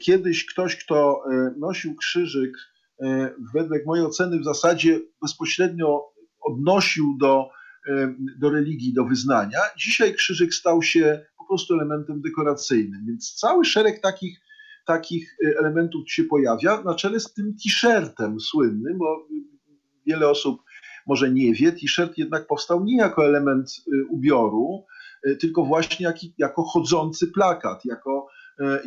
Kiedyś ktoś, kto nosił krzyżyk, wedle mojej oceny w zasadzie bezpośrednio odnosił do, do religii, do wyznania. Dzisiaj krzyżyk stał się po prostu elementem dekoracyjnym, więc cały szereg takich, takich e, elementów się pojawia, na czele z tym t-shirtem słynnym, bo wiele osób może nie wie, t-shirt jednak powstał nie jako element e, ubioru, e, tylko właśnie jak, jako chodzący plakat, jako,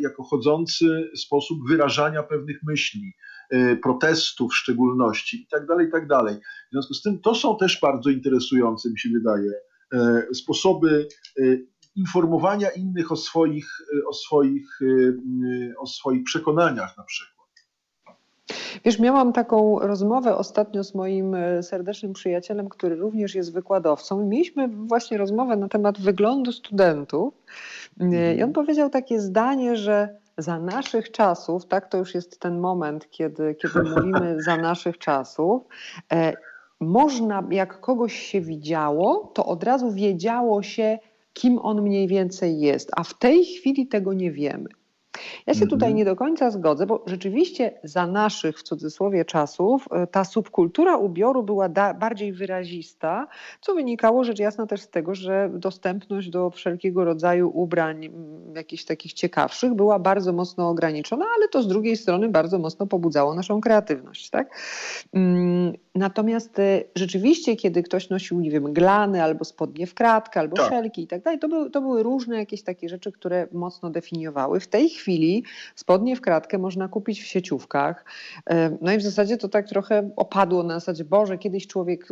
jako chodzący sposób wyrażania pewnych myśli, Y, protestów w szczególności i tak dalej, i tak. W związku z tym to są też bardzo interesujące, mi się wydaje, y, sposoby y, informowania innych o swoich, o swoich, o swoich przekonaniach na przykład. Wiesz, miałam taką rozmowę ostatnio z moim serdecznym przyjacielem, który również jest wykładowcą. Mieliśmy właśnie rozmowę na temat wyglądu studentów. I on mhm. powiedział takie zdanie, że za naszych czasów, tak, to już jest ten moment, kiedy, kiedy mówimy za naszych czasów, e, można, jak kogoś się widziało, to od razu wiedziało się, kim on mniej więcej jest, a w tej chwili tego nie wiemy. Ja się tutaj mhm. nie do końca zgodzę, bo rzeczywiście za naszych, w cudzysłowie, czasów e, ta subkultura ubioru była bardziej wyrazista, co wynikało rzecz jasna też z tego, że dostępność do wszelkiego rodzaju ubrań, jakichś takich ciekawszych, była bardzo mocno ograniczona, ale to z drugiej strony bardzo mocno pobudzało naszą kreatywność. Tak? Natomiast e, rzeczywiście, kiedy ktoś nosił, nie wiem, glany albo spodnie w kratkę, albo tak. szelki i tak dalej, to, były, to były różne jakieś takie rzeczy, które mocno definiowały. W tej chwili spodnie w kratkę można kupić w sieciówkach. E, no i w zasadzie to tak trochę opadło na zasadzie, Boże, kiedyś człowiek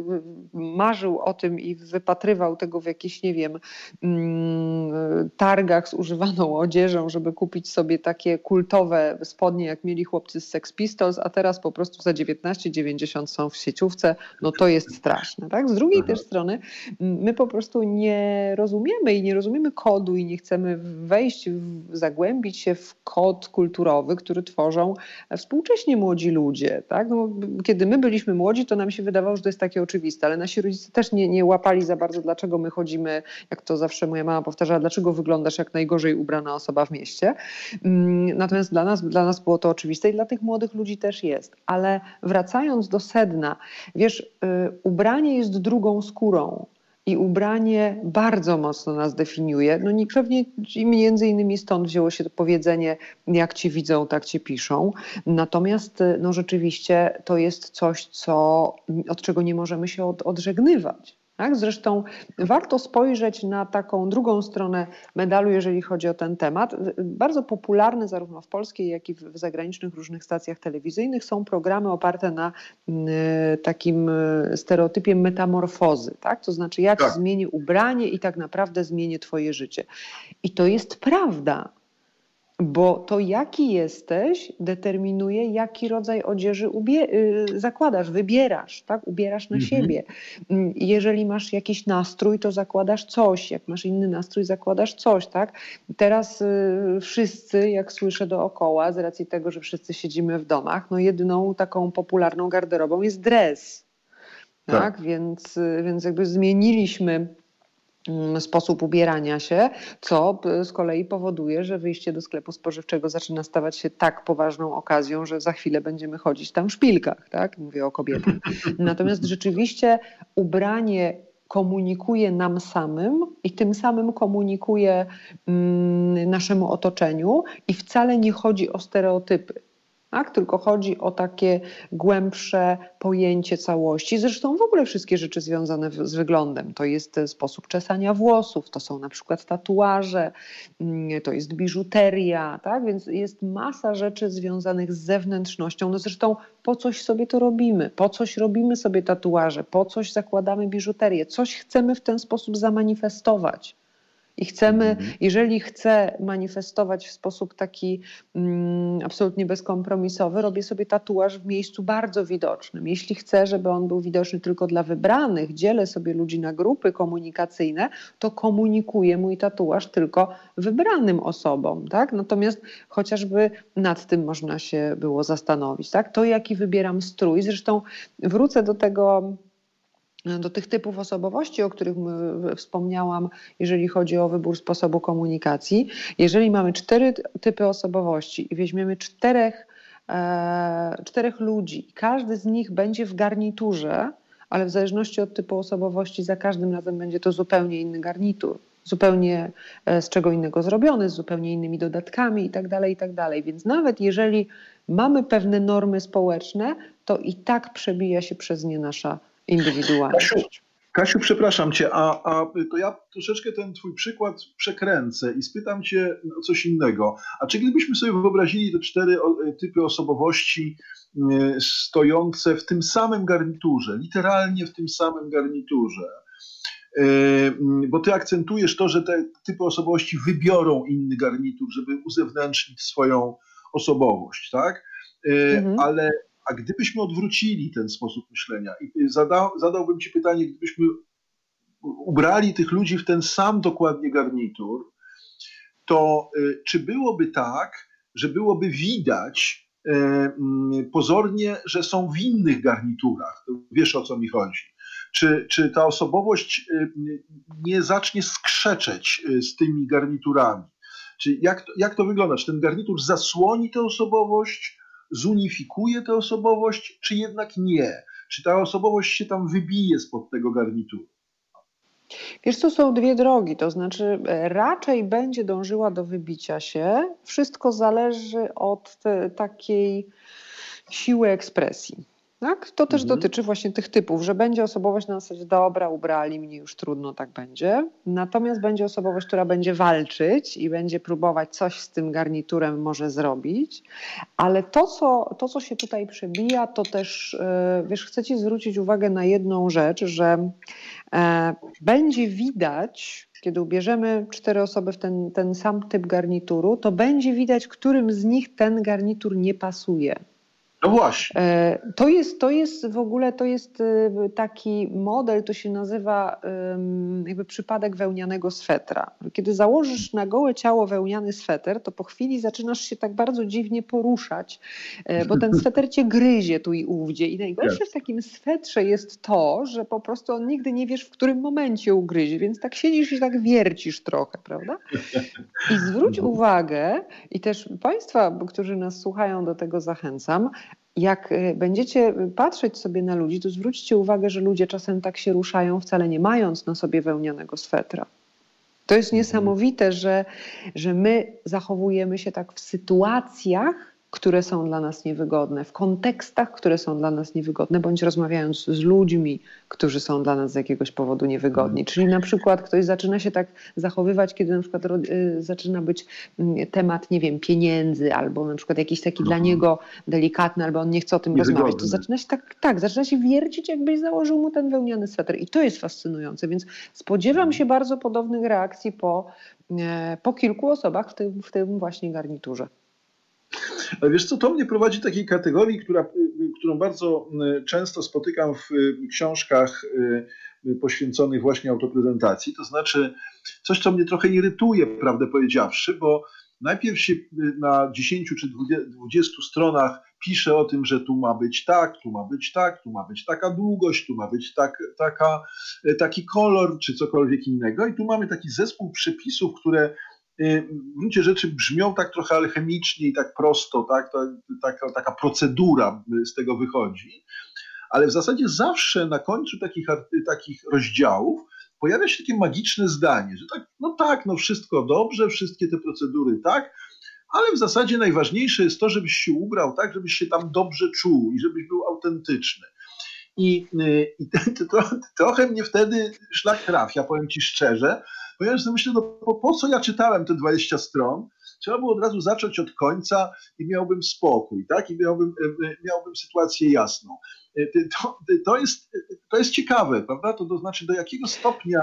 marzył o tym i wypatrywał tego w jakichś, nie wiem, mm, targach z używaną odzieżą, żeby kupić sobie takie kultowe spodnie, jak mieli chłopcy z Sex Pistols, a teraz po prostu za 19,90 są w sieciówce. No to jest straszne. Tak? Z drugiej też strony my po prostu nie rozumiemy i nie rozumiemy kodu i nie chcemy wejść, zagłębić się w w kod kulturowy, który tworzą współcześnie młodzi ludzie. Tak? No, kiedy my byliśmy młodzi, to nam się wydawało, że to jest takie oczywiste, ale nasi rodzice też nie, nie łapali za bardzo, dlaczego my chodzimy, jak to zawsze moja mama powtarzała, dlaczego wyglądasz jak najgorzej ubrana osoba w mieście. Mm, natomiast dla nas, dla nas było to oczywiste i dla tych młodych ludzi też jest. Ale wracając do sedna, wiesz, y, ubranie jest drugą skórą i ubranie bardzo mocno nas definiuje. No nie, pewnie między innymi stąd wzięło się to powiedzenie, jak ci widzą, tak ci piszą. Natomiast no rzeczywiście to jest coś, co, od czego nie możemy się od, odżegnywać. Tak? Zresztą warto spojrzeć na taką drugą stronę medalu, jeżeli chodzi o ten temat. Bardzo popularne zarówno w polskiej, jak i w zagranicznych różnych stacjach telewizyjnych są programy oparte na takim e, stereotypie metamorfozy, tak? to znaczy jak tak. zmieni ubranie i tak naprawdę zmieni twoje życie. I to jest prawda. Bo to, jaki jesteś, determinuje, jaki rodzaj odzieży y, zakładasz, wybierasz, tak? ubierasz na mhm. siebie. Mm, jeżeli masz jakiś nastrój, to zakładasz coś, jak masz inny nastrój, zakładasz coś. Tak? Teraz y, wszyscy, jak słyszę dookoła, z racji tego, że wszyscy siedzimy w domach, no jedyną taką popularną garderobą jest dres. Tak? tak? Więc, y, więc jakby zmieniliśmy sposób ubierania się, co z kolei powoduje, że wyjście do sklepu spożywczego zaczyna stawać się tak poważną okazją, że za chwilę będziemy chodzić tam w szpilkach, tak? Mówię o kobietach. Natomiast rzeczywiście ubranie komunikuje nam samym i tym samym komunikuje mm, naszemu otoczeniu i wcale nie chodzi o stereotypy tak? tylko chodzi o takie głębsze pojęcie całości. Zresztą w ogóle wszystkie rzeczy związane z wyglądem. To jest sposób czesania włosów, to są na przykład tatuaże, mm, to jest biżuteria, tak? więc jest masa rzeczy związanych z zewnętrznością. No zresztą po coś sobie to robimy, po coś robimy sobie tatuaże, po coś zakładamy biżuterię, coś chcemy w ten sposób zamanifestować. I chcemy, mhm. jeżeli chcę manifestować w sposób taki mm, absolutnie bezkompromisowy, robię sobie tatuaż w miejscu bardzo widocznym. Jeśli chcę, żeby on był widoczny tylko dla wybranych, dzielę sobie ludzi na grupy komunikacyjne, to komunikuję mój tatuaż tylko wybranym osobom. Tak? Natomiast chociażby nad tym można się było zastanowić. Tak? To, jaki wybieram strój, zresztą wrócę do tego do tych typów osobowości, o których wspomniałam, jeżeli chodzi o wybór sposobu komunikacji. Jeżeli mamy cztery typy osobowości i weźmiemy czterech, e, czterech ludzi, każdy z nich będzie w garniturze, ale w zależności od typu osobowości, za każdym razem będzie to zupełnie inny garnitur zupełnie e, z czego innego zrobiony, z zupełnie innymi dodatkami itd., tak itd. Tak Więc nawet jeżeli mamy pewne normy społeczne, to i tak przebija się przez nie nasza indywidualność. Kasiu, przepraszam cię, a, a to ja troszeczkę ten twój przykład przekręcę i spytam cię o coś innego. A czy gdybyśmy sobie wyobrazili te cztery typy osobowości stojące w tym samym garniturze, literalnie w tym samym garniturze, bo ty akcentujesz to, że te typy osobowości wybiorą inny garnitur, żeby uzewnętrznić swoją osobowość, tak? Mhm. Ale a gdybyśmy odwrócili ten sposób myślenia i zada, zadałbym Ci pytanie, gdybyśmy ubrali tych ludzi w ten sam dokładnie garnitur, to y, czy byłoby tak, że byłoby widać y, mm, pozornie, że są w innych garniturach? Wiesz o co mi chodzi. Czy, czy ta osobowość y, nie zacznie skrzeczeć z tymi garniturami? Czy jak, to, jak to wygląda? Czy ten garnitur zasłoni tę osobowość? Zunifikuje tę osobowość, czy jednak nie? Czy ta osobowość się tam wybije spod tego garnituru? Wiesz, to są dwie drogi, to znaczy e, raczej będzie dążyła do wybicia się. Wszystko zależy od takiej siły ekspresji. Tak? To też mhm. dotyczy właśnie tych typów, że będzie osobowość na zasadzie dobra, ubrali mnie, już trudno, tak będzie. Natomiast będzie osobowość, która będzie walczyć i będzie próbować coś z tym garniturem może zrobić. Ale to, co, to, co się tutaj przebija, to też, e, wiesz, chcę Ci zwrócić uwagę na jedną rzecz, że e, będzie widać, kiedy ubierzemy cztery osoby w ten, ten sam typ garnituru, to będzie widać, którym z nich ten garnitur nie pasuje. No właśnie. E, to jest, to jest w ogóle to jest e, taki model, to się nazywa jakby przypadek wełnianego swetra. Kiedy założysz na gołe ciało wełniany sweter, to po chwili zaczynasz się tak bardzo dziwnie poruszać, e, bo ten sweter cię gryzie tu i ówdzie. I najgorsze w takim swetrze jest to, że po prostu on nigdy nie wiesz, w którym momencie ugryzie, więc tak siedzisz i tak wiercisz trochę, prawda? I zwróć no. uwagę, i też Państwa, którzy nas słuchają, do tego zachęcam, jak y, będziecie patrzeć sobie na ludzi, to zwróćcie uwagę, że ludzie czasem tak się ruszają, wcale nie mając na sobie wełnianego swetra. To jest niesamowite, że, że my zachowujemy się tak w sytuacjach, które są dla nas niewygodne, w kontekstach, które są dla nas niewygodne, bądź rozmawiając z ludźmi, którzy są dla nas z jakiegoś powodu niewygodni. Mhm. Czyli na przykład ktoś zaczyna się tak zachowywać, kiedy na przykład y, zaczyna być mm, temat, nie wiem, pieniędzy, albo na przykład jakiś taki dla mhm. niego delikatny, albo on nie chce o tym rozmawiać. To zaczyna się tak, tak, zaczyna się wiercić, jakbyś założył mu ten wełniany sweter. I to jest fascynujące, więc spodziewam mhm. się bardzo podobnych reakcji po, e, po kilku osobach w tym, w tym właśnie garniturze. Ale wiesz co, to mnie prowadzi do takiej kategorii, która, którą bardzo y, często spotykam w y, książkach y, poświęconych właśnie autoprezentacji. To znaczy coś, co mnie trochę irytuje, prawdę powiedziawszy, bo najpierw się na 10 czy 20 stronach pisze o tym, że tu ma być tak, tu ma być tak, tu ma być taka długość, tu ma być tak, taka, taki kolor, czy cokolwiek innego. I tu mamy taki zespół przepisów, które w gruncie rzeczy brzmią tak trochę alchemicznie i tak prosto, tak? Taka, taka procedura z tego wychodzi, ale w zasadzie zawsze na końcu takich, takich rozdziałów pojawia się takie magiczne zdanie, że tak, no tak, no wszystko dobrze, wszystkie te procedury tak, ale w zasadzie najważniejsze jest to, żebyś się ubrał tak, żebyś się tam dobrze czuł i żebyś był autentyczny. I, y, i trochę mnie wtedy szlak trafia, powiem Ci szczerze, ponieważ myślę, no po, po co ja czytałem te 20 stron? Trzeba było od razu zacząć od końca i miałbym spokój, tak? I miałbym, e, e, miałbym sytuację jasną. E, to, to, jest, to jest ciekawe, prawda? To, to znaczy, do jakiego stopnia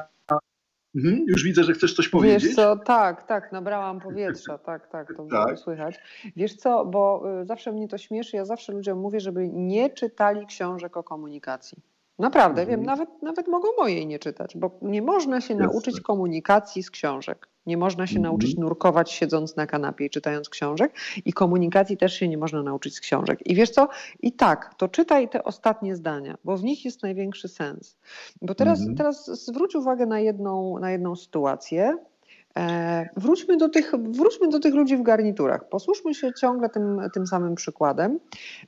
Mhm, już widzę, że chcesz coś powiedzieć. Wiesz co, tak, tak, nabrałam powietrza, tak, tak, to tak. słychać. Wiesz co, bo y, zawsze mnie to śmieszy, ja zawsze ludziom mówię, żeby nie czytali książek o komunikacji. Naprawdę, mhm. wiem, nawet, nawet mogą mojej nie czytać, bo nie można się Jasne. nauczyć komunikacji z książek. Nie można się mhm. nauczyć nurkować siedząc na kanapie i czytając książek i komunikacji też się nie można nauczyć z książek. I wiesz co? I tak, to czytaj te ostatnie zdania, bo w nich jest największy sens. Bo teraz, mhm. teraz zwróć uwagę na jedną, na jedną sytuację. E, wróćmy, do tych, wróćmy do tych ludzi w garniturach. Posłuszmy się ciągle tym, tym samym przykładem,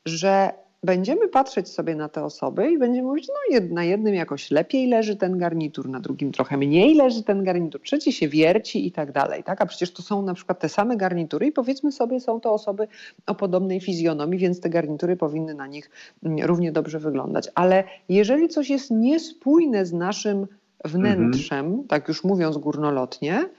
że będziemy patrzeć sobie na te osoby i będziemy mówić, no na jednym jakoś lepiej leży ten garnitur, na drugim trochę mniej leży ten garnitur, trzeci się wierci i tak dalej. Tak? A przecież to są na przykład te same garnitury i powiedzmy sobie, są to osoby o podobnej fizjonomii, więc te garnitury powinny na nich mm, równie dobrze wyglądać. Ale jeżeli coś jest niespójne z naszym wnętrzem, mhm. tak już mówiąc górnolotnie,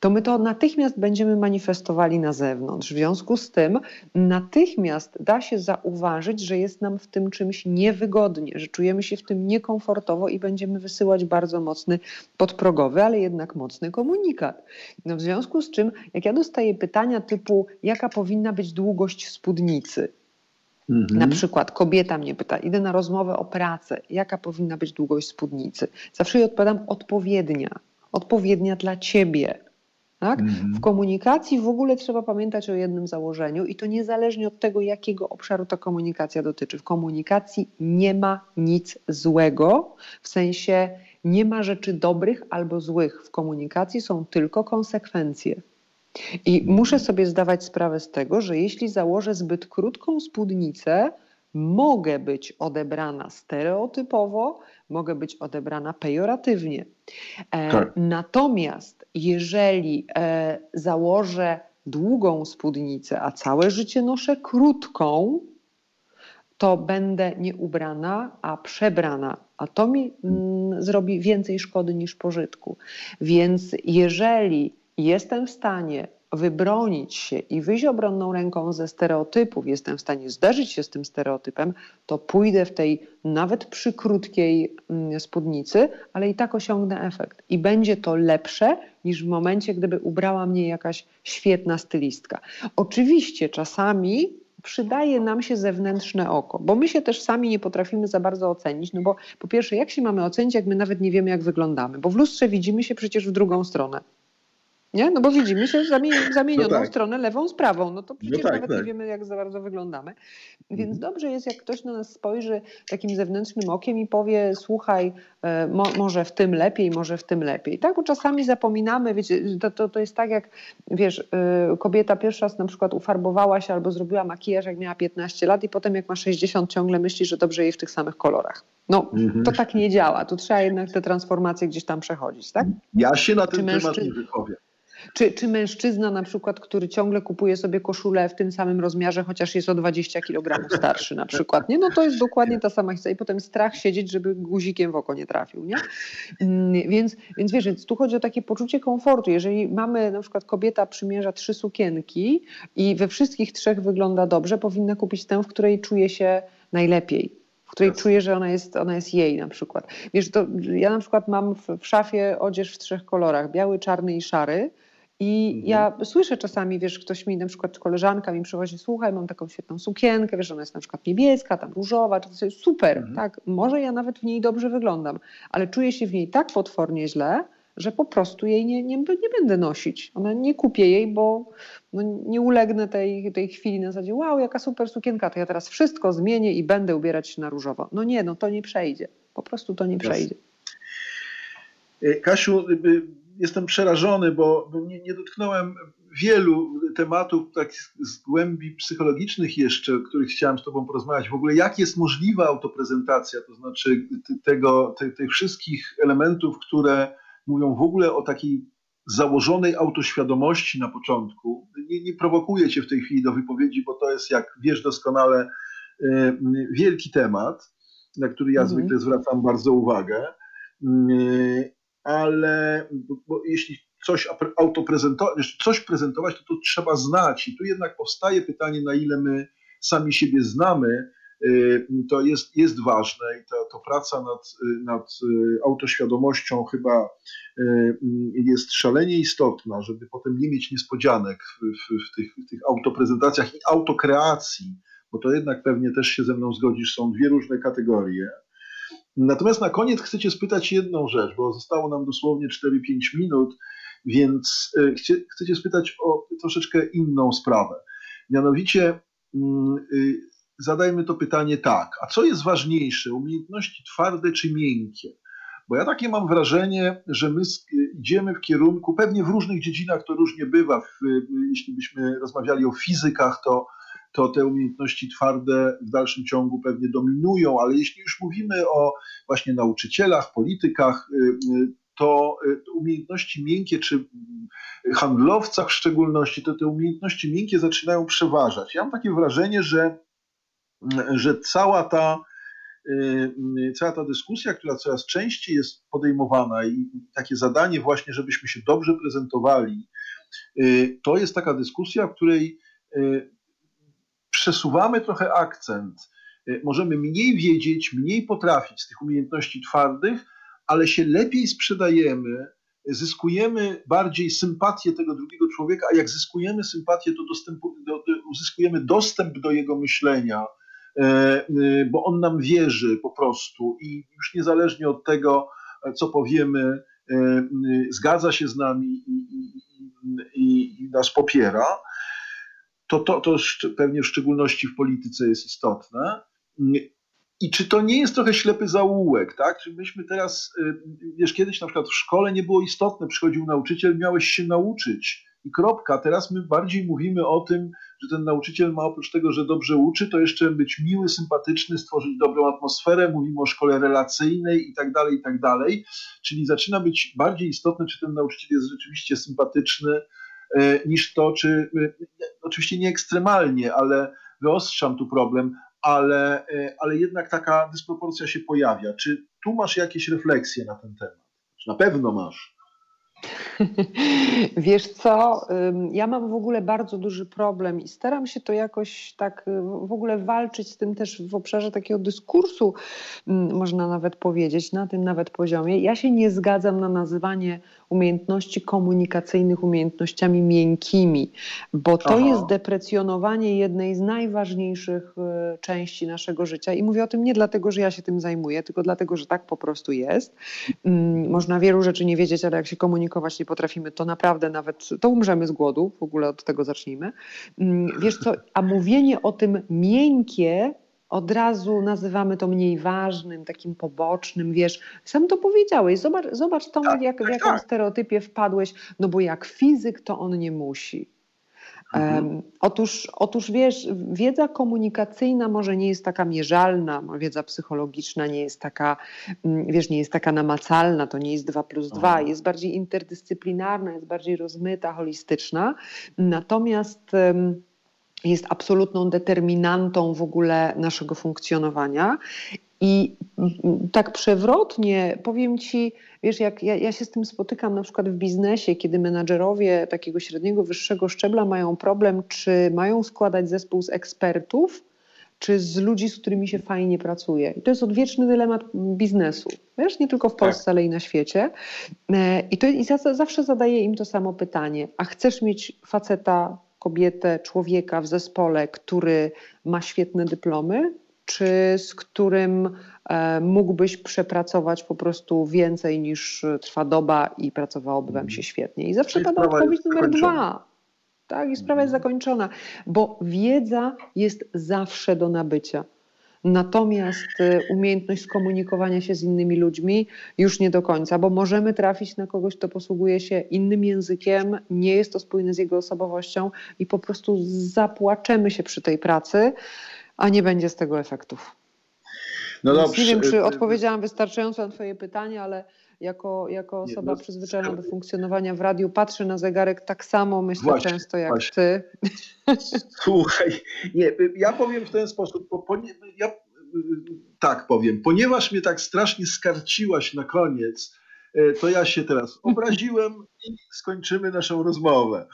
to my to natychmiast będziemy manifestowali na zewnątrz. W związku z tym natychmiast da się zauważyć, że jest nam w tym czymś niewygodnie, że czujemy się w tym niekomfortowo i będziemy wysyłać bardzo mocny, podprogowy, ale jednak mocny komunikat. No w związku z czym, jak ja dostaję pytania typu, jaka powinna być długość spódnicy, Mhm. Na przykład kobieta mnie pyta, idę na rozmowę o pracę, jaka powinna być długość spódnicy? Zawsze jej odpowiadam odpowiednia, odpowiednia dla ciebie. Tak? Mhm. W komunikacji w ogóle trzeba pamiętać o jednym założeniu i to niezależnie od tego, jakiego obszaru ta komunikacja dotyczy. W komunikacji nie ma nic złego, w sensie nie ma rzeczy dobrych albo złych. W komunikacji są tylko konsekwencje. I muszę sobie zdawać sprawę z tego, że jeśli założę zbyt krótką spódnicę, mogę być odebrana stereotypowo, mogę być odebrana pejoratywnie. E, tak. Natomiast jeżeli e, założę długą spódnicę, a całe życie noszę krótką, to będę nie ubrana, a przebrana, a to mi mm, zrobi więcej szkody niż pożytku. Więc jeżeli jestem w stanie wybronić się i wyjść obronną ręką ze stereotypów, jestem w stanie zderzyć się z tym stereotypem, to pójdę w tej nawet przy krótkiej mm, spódnicy, ale i tak osiągnę efekt. I będzie to lepsze niż w momencie, gdyby ubrała mnie jakaś świetna stylistka. Oczywiście czasami przydaje nam się zewnętrzne oko, bo my się też sami nie potrafimy za bardzo ocenić, no bo po pierwsze, jak się mamy ocenić, jak my nawet nie wiemy, jak wyglądamy, bo w lustrze widzimy się przecież w drugą stronę. Nie? No bo widzimy się zamienioną no tak. stronę lewą z prawą. No to no przecież no tak, nawet tak. nie wiemy, jak za bardzo wyglądamy. Więc mhm. dobrze jest, jak ktoś na nas spojrzy takim zewnętrznym okiem i powie, słuchaj, e, mo, może w tym lepiej, może w tym lepiej. Tak, bo czasami zapominamy, wiecie, to, to, to jest tak jak, wiesz, e, kobieta pierwszy raz na przykład ufarbowała się albo zrobiła makijaż, jak miała 15 lat i potem jak ma 60 ciągle myśli, że dobrze jej w tych samych kolorach. No, mhm. to tak nie działa. Tu trzeba jednak te transformacje gdzieś tam przechodzić, tak? Ja się na ten temat nie wypowiem. Czy, czy mężczyzna na przykład, który ciągle kupuje sobie koszulę w tym samym rozmiarze, chociaż jest o 20 kg starszy na przykład, nie? No to jest dokładnie ta sama historia i potem strach siedzieć, żeby guzikiem w oko nie trafił, nie? Mm, więc, więc wiesz, więc tu chodzi o takie poczucie komfortu. Jeżeli mamy, na przykład kobieta przymierza trzy sukienki i we wszystkich trzech wygląda dobrze, powinna kupić tę, w której czuje się najlepiej w której czuję, że ona jest, ona jest jej na przykład. Wiesz, to ja na przykład mam w, w szafie odzież w trzech kolorach, biały, czarny i szary i mhm. ja słyszę czasami, wiesz, ktoś mi, na przykład koleżanka mi przychodzi, słuchaj, mam taką świetną sukienkę, wiesz, ona jest na przykład niebieska, tam różowa, to jest super, mhm. tak, może ja nawet w niej dobrze wyglądam, ale czuję się w niej tak potwornie źle, że po prostu jej nie, nie, nie będę nosić. Ona nie kupię jej, bo no, nie ulegnę tej, tej chwili na zasadzie, wow, jaka super sukienka, to ja teraz wszystko zmienię i będę ubierać się na różowo. No nie, no to nie przejdzie. Po prostu to nie przejdzie. E, Kasiu, jestem przerażony, bo, bo nie, nie, dotknąłem wielu tematów tak z głębi psychologicznych jeszcze, o których chciałem z Tobą porozmawiać. W ogóle jak jest możliwa autoprezentacja, to znaczy tego, te, tych wszystkich elementów, które mówią w ogóle o takiej założonej autoświadomości na początku. Nie, nie prowokuję Cię w tej chwili do wypowiedzi, bo to jest, jak wiesz doskonale, e, wielki temat, na który ja mhm. zwykle zwracam bardzo uwagę ale bo jeśli coś autoprezentować, coś prezentować, to to trzeba znać. I tu jednak powstaje pytanie, na ile my sami siebie znamy, to jest, jest ważne i to, to praca nad, nad autoświadomością chyba jest szalenie istotna, żeby potem nie mieć niespodzianek w, w, w, tych, w tych autoprezentacjach i autokreacji, bo to jednak pewnie też się ze mną zgodzisz, są dwie różne kategorie. Natomiast na koniec chcecie spytać jedną rzecz, bo zostało nam dosłownie 4-5 minut, więc e, chcecie spytać o troszeczkę inną sprawę. Mianowicie mm, y, zadajmy to pytanie tak, a co jest ważniejsze, umiejętności twarde czy miękkie? Bo ja takie mam wrażenie, że my idziemy w kierunku, pewnie w różnych dziedzinach to różnie bywa. W, jeśli byśmy rozmawiali o fizykach, to, to te umiejętności twarde w dalszym ciągu pewnie dominują, ale jeśli już mówimy o właśnie nauczycielach, politykach, y, y, to umiejętności miękkie, czy handlowcach w szczególności, to te umiejętności miękkie zaczynają przeważać. Ja mam takie wrażenie, że, że cała ta Y, cała ta dyskusja, która coraz częściej jest podejmowana i takie zadanie właśnie, żebyśmy się dobrze prezentowali, y, to jest taka dyskusja, w której y, przesuwamy trochę akcent. Możemy mniej wiedzieć, mniej potrafić z tych umiejętności twardych, ale się lepiej sprzedajemy, zyskujemy bardziej sympatię tego drugiego człowieka, a jak zyskujemy sympatię, to dostępu, do, uzyskujemy dostęp do jego myślenia, E, e, bo on nam wierzy po prostu i już niezależnie od tego, co powiemy, e, zgadza się z nami i, i, i nas popiera, to, to, to pewnie w szczególności w polityce jest istotne. I czy to nie jest trochę ślepy zaułek, tak? Czy myśmy teraz, wiesz, kiedyś na przykład w szkole nie było istotne, przychodził nauczyciel, miałeś się nauczyć i kropka. Teraz my bardziej mówimy o tym, że ten nauczyciel ma oprócz tego, że dobrze uczy, to jeszcze być miły, sympatyczny, stworzyć dobrą atmosferę, mówimy o szkole relacyjnej i tak dalej, i tak dalej. Czyli zaczyna być bardziej istotne, czy ten nauczyciel jest rzeczywiście sympatyczny, niż to, czy e, oczywiście nie ekstremalnie, ale wyostrzam tu problem, ale, e, ale jednak taka dysproporcja się pojawia. Czy tu masz jakieś refleksje na ten temat? Czy na pewno masz? Wiesz co, ja mam w ogóle bardzo duży problem i staram się to jakoś tak y, w ogóle walczyć z tym też w obszarze takiego dyskursu, można nawet powiedzieć, na tym nawet poziomie. Ja się nie zgadzam na nazywanie umiejętności komunikacyjnych umiejętnościami miękkimi, bo to Aha. jest deprecjonowanie jednej z najważniejszych y, części naszego życia. I mówię o tym nie dlatego, że ja się tym zajmuję, tylko dlatego, że tak po prostu jest. Można wielu rzeczy nie wiedzieć, ale jak się komunikować nie potrafimy, to naprawdę nawet to umrzemy z głodu. W ogóle od tego zacznijmy. Wiesz co, a mówienie o tym miękkie od razu nazywamy to mniej ważnym, takim pobocznym, wiesz, sam to powiedziałeś, zobacz, zobacz Tomek, tak, jak, w tak, jaką tak. stereotypie wpadłeś, no bo jak fizyk, to on nie musi. Mhm. Otóż, otóż wiesz, wiedza komunikacyjna może nie jest taka mierzalna, wiedza psychologiczna nie jest taka, mm, wiesz, nie jest taka namacalna, to nie jest 2 plus 2, mhm. jest bardziej interdyscyplinarna, jest bardziej rozmyta, holistyczna. Natomiast jest absolutną determinantą w ogóle naszego funkcjonowania. I tak przewrotnie powiem ci, wiesz, jak ja, ja, się z tym spotykam na przykład w biznesie, kiedy menadżerowie takiego średniego, wyższego szczebla mają problem, czy mają składać zespół z ekspertów, czy z ludzi, z którymi się fajnie pracuje. I to jest odwieczny dylemat biznesu. Wiesz, nie tylko w Polsce, tak. ale i na świecie. E, I, to, I ja zawsze zadaję im to samo pytanie. A chcesz mieć faceta kobietę, człowieka w zespole, który ma świetne dyplomy, czy z którym e, mógłbyś przepracować po prostu więcej niż trwa doba i pracowałoby wam się świetnie. I zawsze pada odpowiedź numer dwa. Tak, i sprawa jest zakończona, bo wiedza jest zawsze do nabycia. Natomiast y, umiejętność skomunikowania się z innymi ludźmi już nie do końca, bo możemy trafić na kogoś, kto posługuje się innym językiem, nie jest to spójne z jego osobowością i po prostu zapłaczemy się przy tej pracy, a nie będzie z tego efektów. No dobrze. Nie wiem, czy y, y, odpowiedziałam wystarczająco na Twoje pytanie, ale jako, jako osoba no, przyzwyczajona do funkcjonowania w radiu patrzę na zegarek tak samo, myślę właśnie, często jak właśnie. ty. Słuchaj, nie, ja powiem w ten sposób, bo, ja tak powiem, ponieważ mnie tak strasznie skarciłaś na koniec to ja się teraz obraziłem i skończymy naszą rozmowę.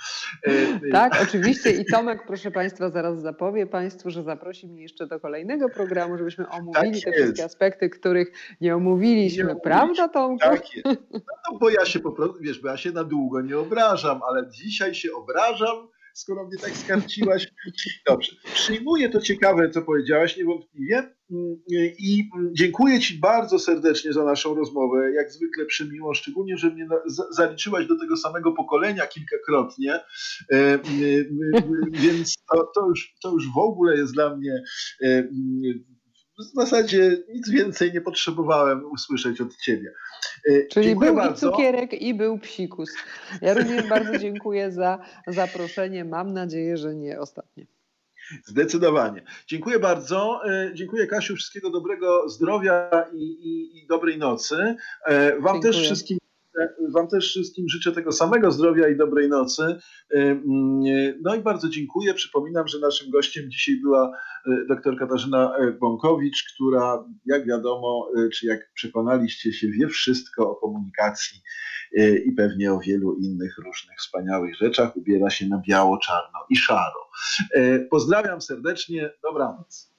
Tak, oczywiście. I Tomek, proszę Państwa, zaraz zapowie Państwu, że zaprosi mnie jeszcze do kolejnego programu, żebyśmy omówili tak te wszystkie aspekty, których nie omówiliśmy. Nie Prawda, Tomku? Tak jest. No, bo ja się po prostu, wiesz, bo ja się na długo nie obrażam, ale dzisiaj się obrażam skoro mnie tak skarciłaś. Dobrze, przyjmuję to ciekawe, co powiedziałaś, niewątpliwie mm, i dziękuję Ci bardzo serdecznie za naszą rozmowę, jak zwykle przymiło, szczególnie, że mnie zaliczyłaś do tego samego pokolenia kilkakrotnie, e, więc to, to, już, to już w ogóle jest dla mnie e, w zasadzie nic więcej nie potrzebowałem usłyszeć od ciebie. E, Czyli dziękuję był bardzo. i cukierek, i był psikus. Ja również bardzo dziękuję za zaproszenie. Mam nadzieję, że nie ostatnie. Zdecydowanie. Dziękuję bardzo. E, dziękuję Kasiu. Wszystkiego dobrego zdrowia i, i, i dobrej nocy. E, wam dziękuję. też wszystkim Wam też wszystkim życzę tego samego zdrowia i dobrej nocy. No i bardzo dziękuję. Przypominam, że naszym gościem dzisiaj była y, dr Katarzyna y, Bąkowicz, która jak wiadomo, czy jak przekonaliście się, wie wszystko o komunikacji i pewnie o wielu innych różnych wspaniałych rzeczach. Ubiera się na biało, czarno i szaro. Pozdrawiam serdecznie. Dobranoc.